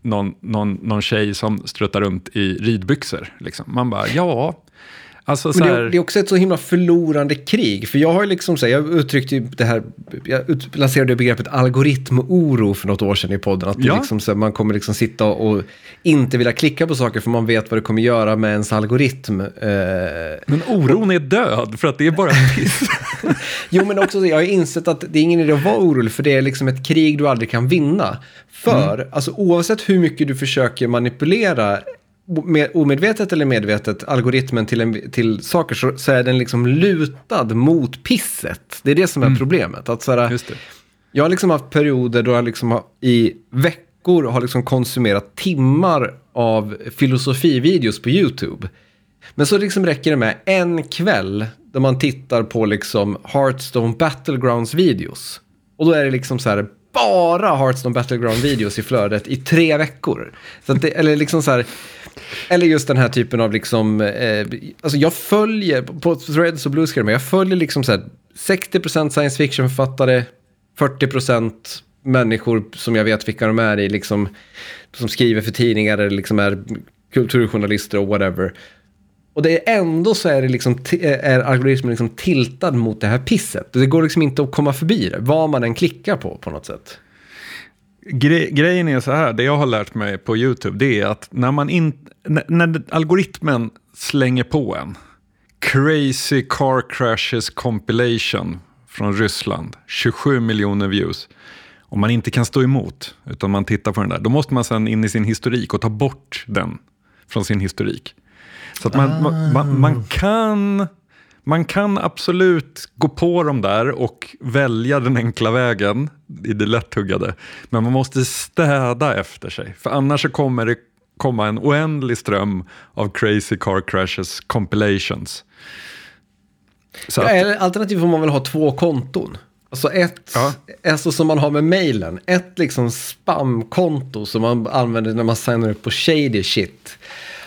någon, någon, någon tjej som struttar runt i ridbyxor. Liksom. Man bara, ja, Alltså, Men det, det, är också ett så himla förlorande krig. För jag har liksom så här, jag uttryckte ju det här, jag ut, lanserade begreppet algoritmoro för något år sedan i podden. Att ja. liksom här, man kommer liksom sitta och inte vilja klicka på saker för man vet vad det kommer göra med ens algoritm. Eh, men oron är död för att det är bara piss. jo, men också jag har insett att det är ingen idé att vara orolig för det är liksom ett krig du aldrig kan vinna. För, mm. alltså oavsett hur mycket du försöker manipulera omedvetet eller medvetet algoritmen till, en, till saker så, så, är den liksom lutad mot pisset. Det är det som är mm. problemet. Att så här, jag har liksom haft perioder då jag liksom har, i veckor har liksom konsumerat timmar av filosofivideos på YouTube. Men så liksom räcker det med en kväll där man tittar på liksom Hearthstone Battlegrounds-videos. Och då är det liksom så här bara Hearthstone Battleground-videos i flödet i tre veckor. Så det, eller liksom så här, eller just den här typen av liksom, eh, alltså jag följer, på Threads och Bluescreen, jag följer liksom så här 60% science fiction-författare, 40% människor som jag vet vilka de är i, liksom, som skriver för tidningar eller liksom är kulturjournalister och whatever. Och det är ändå så är, det liksom, är algoritmen liksom tiltad mot det här pisset. Det går liksom inte att komma förbi det, vad man än klickar på på något sätt. Gre grejen är så här, det jag har lärt mig på YouTube, det är att när, man in, när algoritmen slänger på en Crazy Car Crashes Compilation från Ryssland, 27 miljoner views. Om man inte kan stå emot, utan man tittar på den där, då måste man sen in i sin historik och ta bort den från sin historik. Så att man, ah. man, man, kan, man kan absolut gå på dem där och välja den enkla vägen i det lätthuggade. Men man måste städa efter sig, för annars så kommer det komma en oändlig ström av crazy car crashes compilations. Så ja, att, alternativt får man väl ha två konton. Alltså ett, ja. alltså som man har med mailen, ett liksom spamkonto som man använder när man signar upp på shady shit.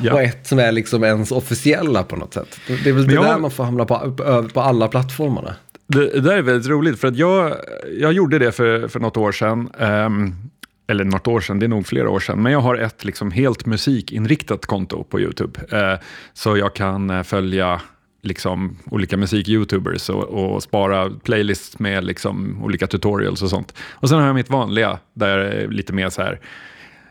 Ja. Och ett som är liksom ens officiella på något sätt. Det är väl det jag... där man får hamna på, på alla plattformarna. Det, det där är väldigt roligt för att jag, jag gjorde det för, för något år sedan. Um, eller något år sedan, det är nog flera år sedan, men jag har ett liksom helt musikinriktat konto på YouTube. Eh, så jag kan eh, följa liksom, olika musik-youtubers och, och, spara playlists med liksom, olika tutorials och sånt. Och sen har jag mitt vanliga, där jag är lite mer så här,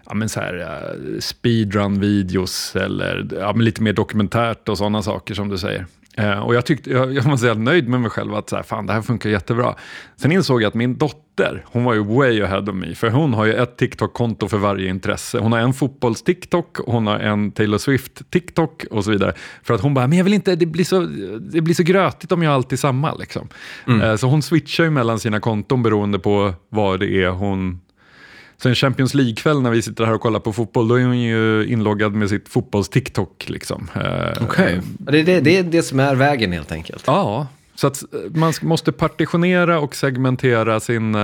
ja, men så här uh, speedrun-videos eller ja, men lite mer dokumentärt och sådana saker som du säger. Uh, och jag, tyckte, jag, jag var så nöjd med mig själv att så här, fan, det här funkar jättebra. Sen insåg jag att min dotter, hon var ju way ahead of me, för hon har ju ett TikTok-konto för varje intresse. Hon har en fotbolls-TikTok, hon har en Taylor Swift-TikTok och så vidare. För att hon bara, men jag vill inte, det blir så, det blir så grötigt om jag alltid samma. Liksom. Mm. Uh, så hon switchar ju mellan sina konton beroende på vad det är hon så en Champions League-kväll när vi sitter här och kollar på fotboll, då är hon ju inloggad med sitt fotbolls-TikTok. Liksom. Eh, Okej, okay. det, det, det är det som är vägen helt enkelt? Ja, så att eh, man måste partitionera och segmentera sin,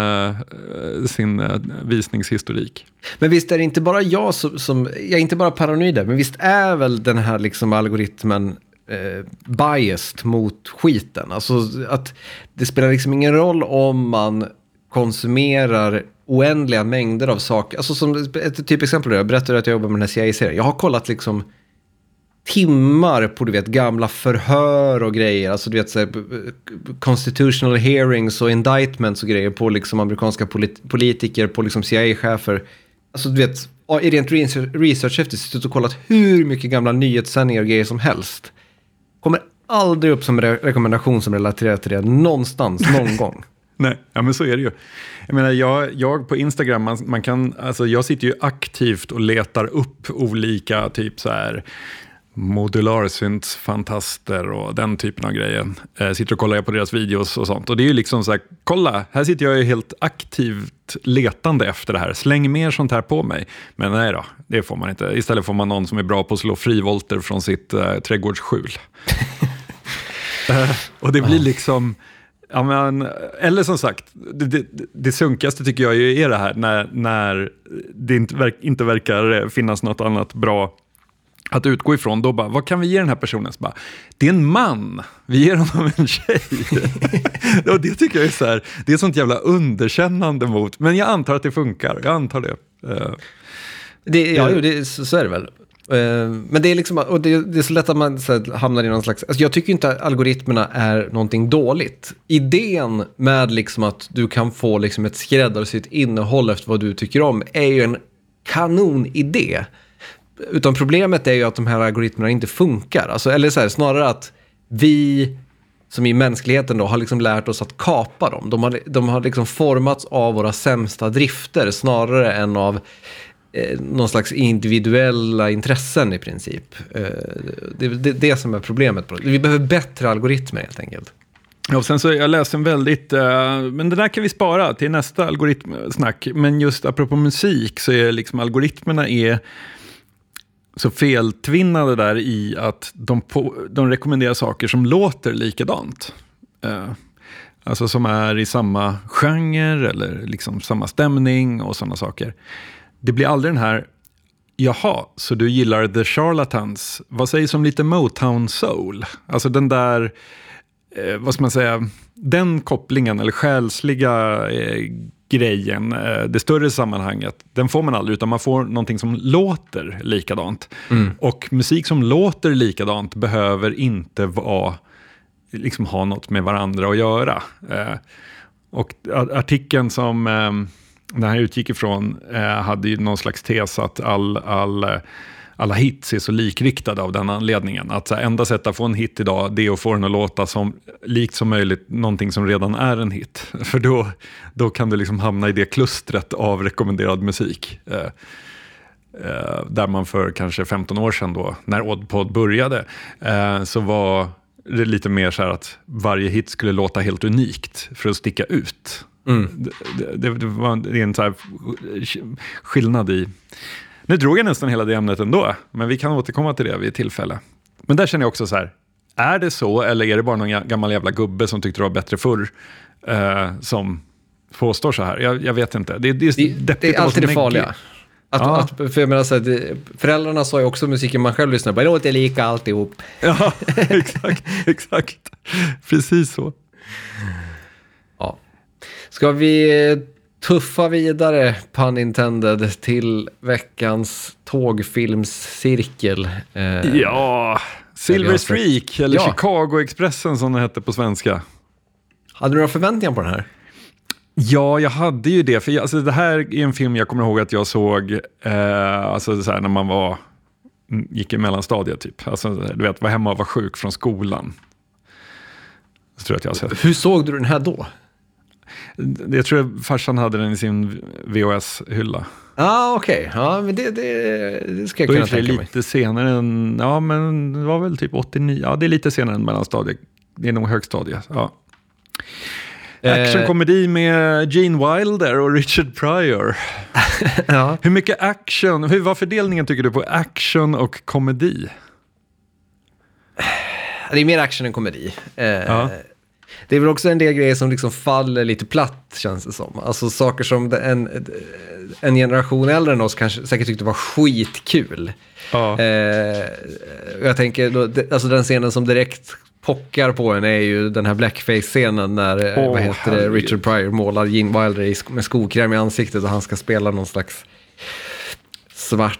sin visningshistorik. Men visst är det inte bara jag som, som jag är inte bara paranoid men visst är väl den här liksom algoritmen eh, biased mot skiten? Alltså att det spelar liksom ingen roll om man konsumerar oändliga mängder av saker. Alltså som ett typexempel, jag berättade att jag jobbar med den här CIA-serien. Jag har kollat liksom timmar på du vet, gamla förhör och grejer. Alltså du vet, så här, constitutional hearings och indictments och grejer på liksom amerikanska polit politiker, på liksom CIA-chefer. Alltså du vet, i rent research efter suttit och kollat hur mycket gamla nyhetssändningar och grejer som helst. Kommer aldrig upp som re rekommendation som relaterar till det någonstans, någon gång. Nej, ja, men så är det ju. Jag menar, jag, jag på Instagram, man, man, kan, alltså jag sitter ju aktivt och letar upp olika typ så här modularsyntsfantaster och den typen av grejer. Eh, sitter och kollar på deras videos och sånt. Och det är ju liksom så här, kolla, här sitter jag ju helt aktivt letande efter det här. Släng mer sånt här på mig. Men nej då, det får man inte. Istället får man någon som är bra på att slå frivolter från sitt eh, trädgårdsskjul. eh, och det blir liksom Ja, men, eller som sagt, det, det, det sunkigaste tycker jag är det här när, när det inte, verk, inte verkar finnas något annat bra att utgå ifrån. Då bara, vad kan vi ge den här personen? Så bara, det är en man, vi ger honom en tjej. och det tycker jag är så här, det är sånt jävla underkännande mot, men jag antar att det funkar. Jag antar det. Uh, det ja, det, så är det väl. Eh, men det är, liksom, och det, det är så lätt att man så här, hamnar i någon slags... Alltså jag tycker inte att algoritmerna är någonting dåligt. Idén med liksom att du kan få liksom ett skräddarsytt innehåll efter vad du tycker om är ju en kanonidé. Utan problemet är ju att de här algoritmerna inte funkar. Alltså, eller så här, snarare att vi som i mänskligheten då har liksom lärt oss att kapa dem. De har, de har liksom formats av våra sämsta drifter snarare än av eh, någon slags individuella intressen i princip. Eh, det är det, det, som är problemet. Vi behöver bättre algoritmer helt enkelt. Ja, och sen så jag läste en väldigt, uh, men det där kan vi spara till nästa algoritmsnack. Men just apropå musik så är liksom algoritmerna är så feltvinnade där i att de, på, de rekommenderar saker som låter likadant. Uh, alltså som är i samma genre eller liksom samma stämning och sådana saker det blir aldrig den här, jaha, så du gillar The Charlatans, vad sägs om lite Motown Soul? Alltså den där, eh, vad ska man säga, den kopplingen eller själsliga eh, grejen, eh, det större sammanhanget, den får man aldrig, utan man får någonting som låter likadant. Mm. Och musik som låter likadant behöver inte vara, liksom ha något med varandra att göra. Eh, och artikeln som eh, den här utgick ifrån eh, hade ju någon slags tes att all, all, eh, alla hits är så likriktade av den anledningen. Att så här, enda sättet att få en hit idag det är att få den att låta som, likt som möjligt någonting som redan är en hit. För då, då kan du liksom hamna i det klustret av rekommenderad musik. Eh, eh, där man för kanske 15 år sedan då, när Oddpod började, eh, så var det lite mer så här att varje hit skulle låta helt unikt för att sticka ut. Mm. Det, det, det, var en så skillnad i... Nu drog jag nästan hela det ämnet ändå, men vi kan återkomma till det vid ett tillfälle. Men där känner jag också så här, är det så eller är det bara någon gammal jävla gubbe som tyckte det var bättre förr eh, som påstår så här? Jag, jag vet inte. Det, det, det, det är alltid det farliga. Att, ja. att, för jag menar, så här, föräldrarna sa ju också musiken man själv lyssnar på, det låter lika alltihop. Ja, exakt, exakt. Precis så. Ska vi tuffa vidare, pun intended, till veckans tågfilmscirkel. Eh, ja, Silver Streak, eller ja. Chicago-expressen som den hette på svenska. Hade du några förväntningar på den här? Ja, jag hade ju det. För jag, alltså, det här är en film jag kommer ihåg att jag såg eh, alltså, så här, när man var, mm, gick i mellanstadiet. Typ. Alltså, du vet, var hemma och var sjuk från skolan. Så tror jag att jag har sett. Hur såg du den här då? Jag tror farsan hade den i sin VHS-hylla. Ah, okej. Okay. Ja, men det, det, det ska jag Då kunna tänka mig. lite senare än, ja men det var väl typ 89, ja det är lite senare än mellanstadiet. Det är nog högstadiet, ja. Eh. Actionkomedi med Gene Wilder och Richard Pryor. ja. Hur mycket action, hur var fördelningen tycker du på action och komedi? Det är mer action än komedi. Eh, ja. Det är väl också en del grejer som liksom faller lite platt känns det som. Alltså saker som en, en generation äldre än oss kanske säkert tyckte var skitkul. Ja. Eh, jag tänker, då, alltså den scenen som direkt pockar på en är ju den här blackface-scenen när oh, vad heter det, Richard Pryor målar Gene Wilder med skokräm i ansiktet och han ska spela någon slags svart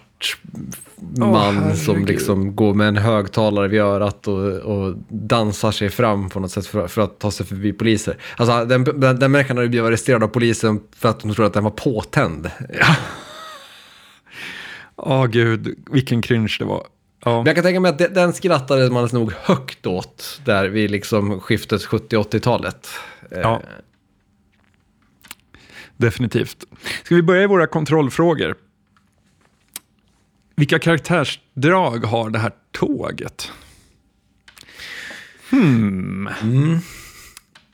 man oh, som liksom går med en högtalare vid örat och, och dansar sig fram på något sätt för, för att ta sig förbi poliser. Alltså den, den, den människan hade blivit arresterad av polisen för att de trodde att den var påtänd. Ja. Åh oh, gud, vilken cringe det var. Ja. Men jag kan tänka mig att den skrattade man nog högt åt där vid liksom skiftet 70-80-talet. Ja. Definitivt. Ska vi börja i våra kontrollfrågor? Vilka karaktärsdrag har det här tåget? Hmm. Mm.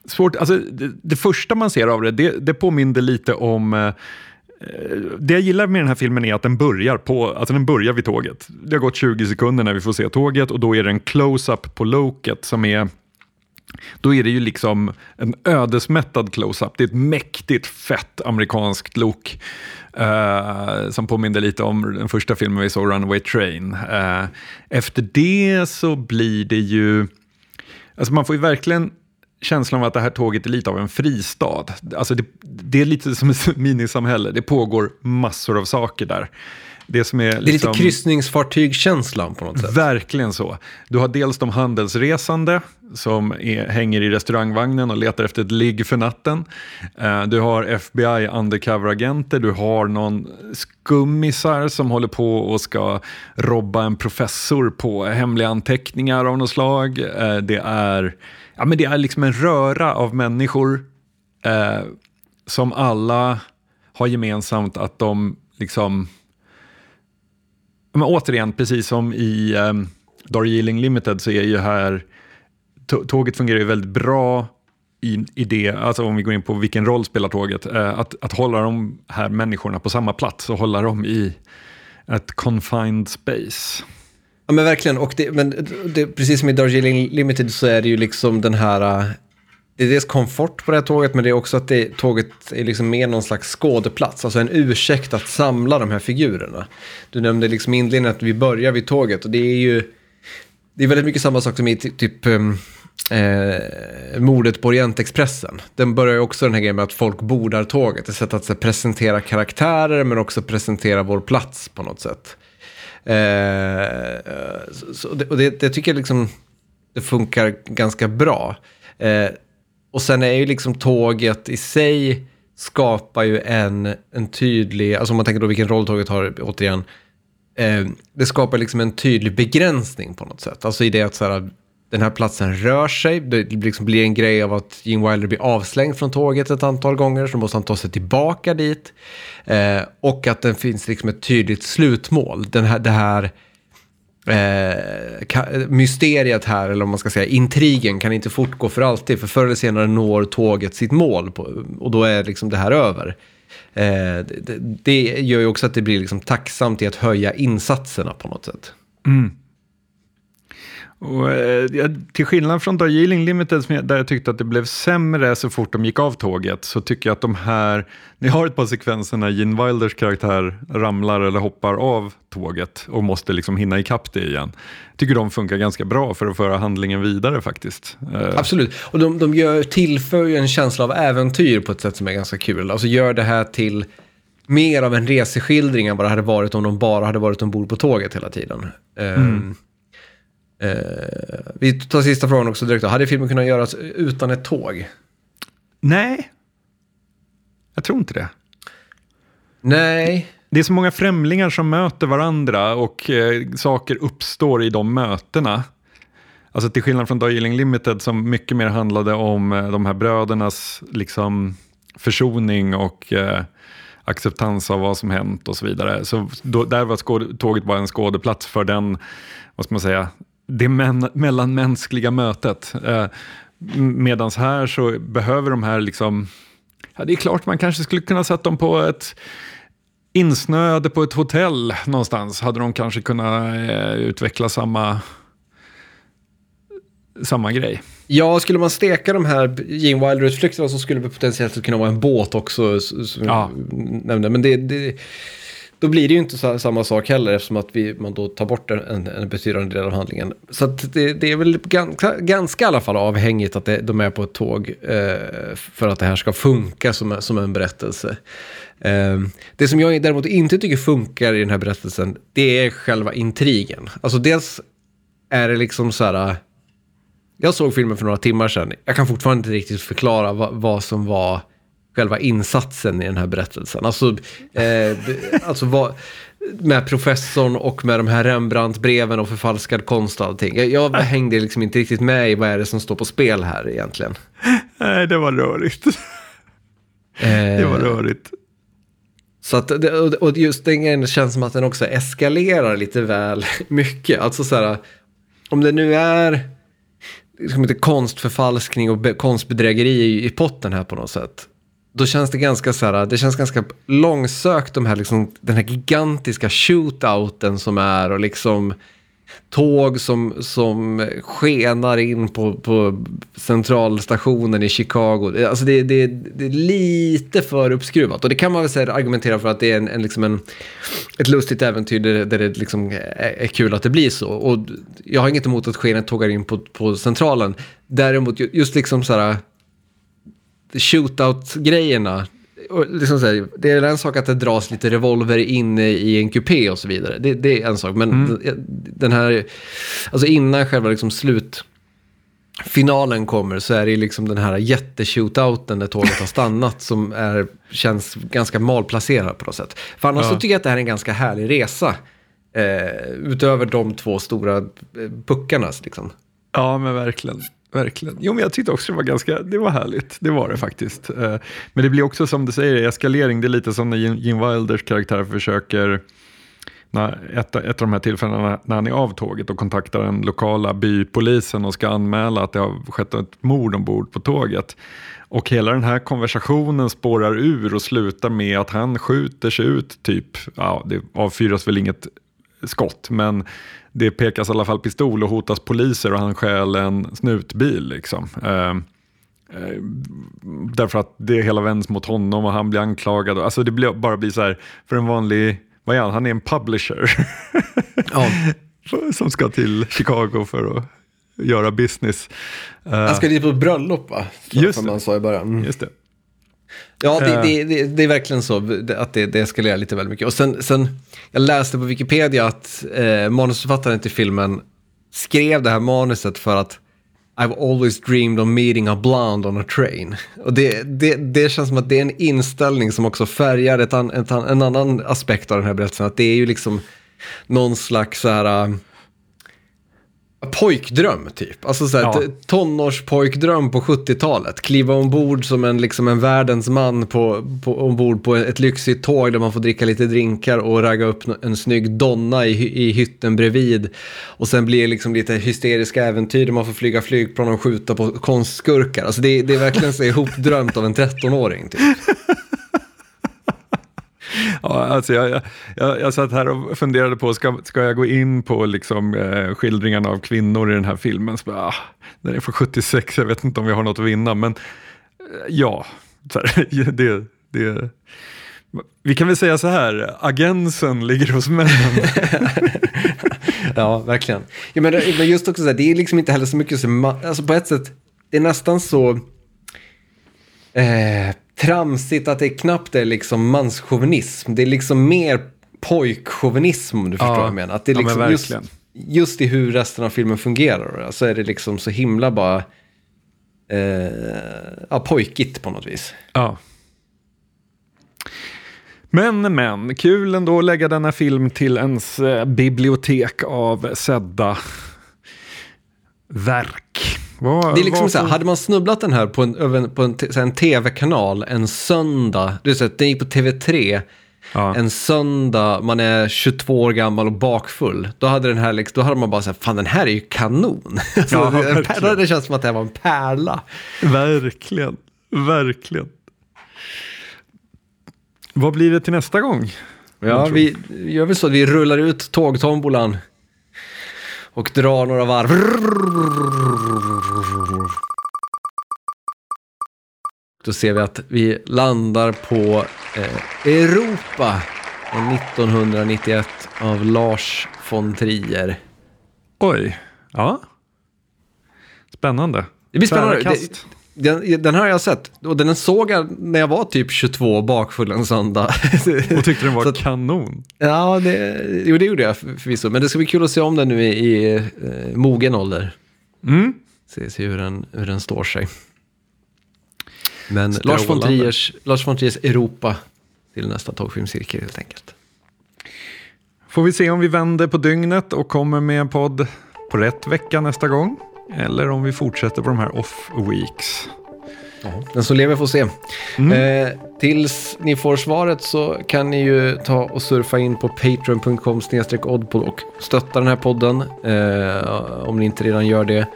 Svårt, alltså det, det, första man ser av det, det, det påminner lite om eh, det jag gillar med den här filmen är att den börjar, på, alltså den börjar vid tåget. Det har gått 20 sekunder när vi får se tåget och då är det en close-up på loket som är då är det ju liksom en ödesmättad close-up. Det är ett mäktigt fett amerikanskt lok. Uh, eh, som påminner lite om den första filmen vi såg, Runaway Train. Uh, efter det så blir det ju... Alltså man får ju verkligen känslan av att det här tåget är lite av en fristad. Alltså det, det är lite som ett minisamhälle. Det pågår massor av saker där. Det, som är, liksom, det är lite liksom- kryssningsfartygkänslan på något sätt. Verkligen så. Du har dels de handelsresande som är, hänger i restaurangvagnen och letar efter ett ligg för natten. Uh, du har FBI undercover-agenter, du har någon skummisar som håller på och ska robba en professor på hemliga anteckningar av något slag. Uh, det, är, ja, men det är liksom en röra av människor uh, som alla har gemensamt att de liksom men återigen, precis som i ehm, um, Darjeeling Limited så är ju här, tåget fungerar ju väldigt bra i, i det, alltså om vi går in på vilken roll spelar tåget, eh, att, att hålla de här människorna på samma plats och hålla dem i ett confined space. Ja men verkligen, och det, men det, precis som i Darjeeling Limited så är det ju liksom den här eh, det är dels komfort på det här tåget, men det är också att det, tåget är liksom mer någon slags skådeplats. Alltså en ursäkt att samla de här figurerna. Du nämnde liksom inledningen att vi börjar vid tåget och det är ju... Det är väldigt mycket samma sak som i typ ehm, eh, mordet på Orientexpressen. Den börjar ju också den här grejen med att folk bordar tåget. Ett sätt att så, presentera karaktärer men också presentera vår plats på något sätt. Eh, så, och det, det, tycker jag liksom det funkar ganska bra. Eh, och sen är ju liksom tåget i sig skapar ju en, en tydlig, alltså om man tänker då vilken roll tåget har, återigen, eh, det skapar liksom en tydlig begränsning på något sätt. Alltså i det att så här, den här platsen rör sig, det liksom blir en grej av att Gene Wilder blir avslängd från tåget ett antal gånger, så måste han ta sig tillbaka dit. Eh, och att det finns liksom ett tydligt slutmål. Den här, det här eh, mysteriet här, eller om man ska säga intrigen, kan inte fortgå för alltid. För förr eller senare når tåget sitt mål på, och då är liksom det här över. Eh, det, det, gör ju också att det blir liksom tacksamt i att höja insatserna på något sätt. Mm. Och, eh, till skillnad från Darjeeling Limited, där jag tyckte att det blev sämre så fort de gick av tåget, så tycker jag att de här, ni har ett par sekvenser när Gene Wilders karaktär ramlar eller hoppar av tåget och måste liksom hinna ikapp det igen. Jag tycker de funkar ganska bra för att föra handlingen vidare faktiskt. Eh, Absolut, och de, de gör, tillför ju en känsla av äventyr på ett sätt som är ganska kul. Alltså gör det här till mer av en reseskildring än vad det hade varit om de bara hade varit ombord på tåget hela tiden. Mm. Um, uh, vi tar sista frågan också direkt. Då. Hade filmen kunnat göras utan ett tåg? Nej, jag tror inte det. Nej. Det är så många främlingar som möter varandra och eh, saker uppstår i de mötena. Alltså till skillnad från Darjeeling Limited som mycket mer handlade om eh, de här brödernas liksom, försoning och eh, acceptans av vad som hänt och så vidare. Så då, där var skåd, tåget bara en skådeplats för den, vad ska man säga, det men, mellanmänskliga mötet. Eh, Medan här så behöver de här liksom, ja det är klart man kanske skulle kunna sätta dem på ett insnöade på ett hotell någonstans. Hade de kanske kunnat eh, utveckla samma, samma grej. Ja, skulle man steka de här Gene Wilder-utflykterna så skulle det potentiellt kunna vara en båt också. Som ja. nämnde. Men det, det, då blir det ju inte samma sak heller eftersom att vi, man då tar bort en, en betydande del av handlingen. Så det, det, är väl ganska, ganska i alla fall avhängigt att det, de är på ett tåg eh, för att det här ska funka som, som en berättelse. Eh, det som jag däremot inte tycker funkar i den här berättelsen, det är själva intrigen. Alltså dels är det liksom så här jag såg filmen för några timmar sedan. Jag kan fortfarande inte riktigt förklara vad, vad som var själva insatsen i den här berättelsen. Alltså, eh, alltså vad, med professorn och med de här Rembrandt-breven och förfalskad konst och allting. Jag, hängde liksom inte riktigt med i vad är det som står på spel här egentligen. Nej, det var rörigt. Eh, det var rörigt. Så att, och just den grejen känns som att den också eskalerar lite väl mycket. Alltså så här, om det nu är liksom lite konstförfalskning och konstbedrägeri i potten här på något sätt. Då känns det ganska så här, det känns ganska långsökt de här liksom, den här gigantiska shootouten som är och liksom tåg som, som skenar in på, på centralstationen i Chicago. Alltså det, det, det är lite för uppskruvat. Och det kan man väl säga, argumentera för att det är en, en, liksom en, ett lustigt äventyr där, där det liksom är, är, kul att det blir så. Och jag har inget emot att skenet tågar in på, på centralen. Däremot just liksom så här shootout-grejerna liksom här, det är en sak att det dras lite revolver in i en kupé och så vidare. Det, det är en sak. Men mm. den här, alltså innan själva liksom slutfinalen kommer så är det liksom den här jätteshootouten där tåget har stannat som är, känns ganska malplacerad på något sätt. För annars ja. så tycker jag att det här är en ganska härlig resa. Eh, utöver de två stora eh, puckarna. Liksom. Ja, men verkligen. Verkligen. Jo, men jag tyckte också det var ganska, det var härligt. Det var det faktiskt. Eh, men det blir också som du säger, eskalering. Det är lite som när Gene Wilders karaktär försöker, när ett, ett av de här tillfällena när han är av tåget och kontaktar den lokala bypolisen och ska anmäla att det har skett ett mord ombord på tåget. Och hela den här konversationen spårar ur och slutar med att han skjuter sig ut, typ, ja, det avfyras väl inget skott, men det pekas i alla fall pistol och hotas poliser och han stjäl en snutbil. Liksom. Eh, eh, därför att det hela vänds mot honom och han blir anklagad. Alltså det blir, bara blir så här, för en vanlig, vad är han, han är en publisher. Ja. som ska till Chicago för att göra business. Han ska dit på bröllop va? Just det. man sa i början. Mm. Just det. Ja, det, det, det, det, är verkligen så att det, det eskalerar lite väldigt mycket. Och sen, sen jag läste på Wikipedia att eh, manusförfattaren till filmen skrev det här manuset för att I've always dreamed of meeting a blonde on a train. Och det, det, det känns som att det är en inställning som också färgar ett an, ett an, en annan aspekt av den här berättelsen. Att det är ju liksom någon slags så här pojkdröm typ. Alltså såhär, ja. tonårspojkdröm på 70-talet. Kliva ombord som en, liksom en världens man på, på, ombord på ett lyxigt tåg där man får dricka lite drinkar och ragga upp en snygg donna i, i hytten bredvid. Och sen blir det liksom lite hysteriska äventyr där man får flyga flygplan och skjuta på konstskurkar. Alltså det, det är verkligen så ihopdrömt av en 13-åring typ. Ja, alltså jag, jag, jag satt här och funderade på, ska, ska jag gå in på liksom, eh, skildringarna av kvinnor i den här filmen? Så bara, ah, den är från 76, jag vet inte om vi har något att vinna, men eh, ja, här, det, det, vi kan väl säga så här, agensen ligger hos männen. ja, verkligen. Ja, men, men just också så här, det är liksom inte heller så mycket som, alltså på ett sätt, det är nästan så eh, tramsigt att det knappt är liksom manschauvinism. Det är liksom mer pojkchauvinism om du förstår ja, vad jag menar. Att det är liksom ja, just, just i hur resten av filmen fungerar så är det liksom så himla bara eh, ja, pojkigt på något vis. Ja. Men, men, kul ändå att lägga denna film till ens eh, bibliotek av sedda verk. Var, det är liksom så här, hade man snubblat den här på en, på en, en tv-kanal en söndag, du vet, den gick på TV3, ja. en söndag, man är 22 år gammal och bakfull, då hade, den här, liksom, då hade man bara sagt, fan den här är ju kanon. alltså, ja, det känns som att det här var en pärla. Verkligen, verkligen. Vad blir det till nästa gång? Ja, vi gör väl så att vi rullar ut tågtombolan och drar några varv. Då ser vi att vi landar på eh, Europa 1991 av Lars von Trier. Oj, ja. Spännande. Det blir spännande. Det, den, den har jag sett och den såg jag när jag var typ 22 bakfull en söndag. Och tyckte den var att, kanon? Ja, det, jo, det gjorde jag förvisso. Men det ska bli kul att se om den nu i, i eh, mogen ålder. Mm. Se, se hur, den, hur den står sig. Men Lars von, Triers, Lars von Triers Europa till nästa tågfilmscirkel helt enkelt. Får vi se om vi vänder på dygnet och kommer med en podd på rätt vecka nästa gång. Eller om vi fortsätter på de här off-weeks. den som lever får se. Mm. Eh, tills ni får svaret så kan ni ju ta och surfa in på patreon.com oddpod och stötta den här podden. Eh, om ni inte redan gör det.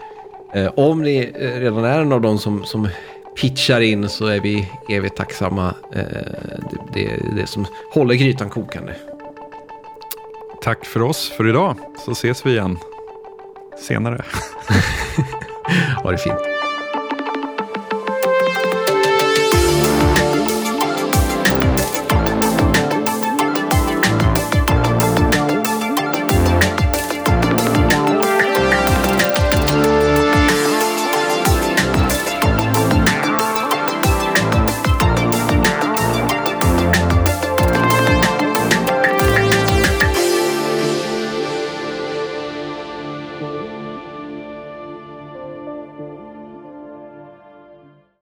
Eh, om ni eh, redan är en av dem som, som pitchar in så är vi evigt tacksamma. Eh, det, det är det som håller grytan kokande. Tack för oss för idag så ses vi igen senare. ha det fint.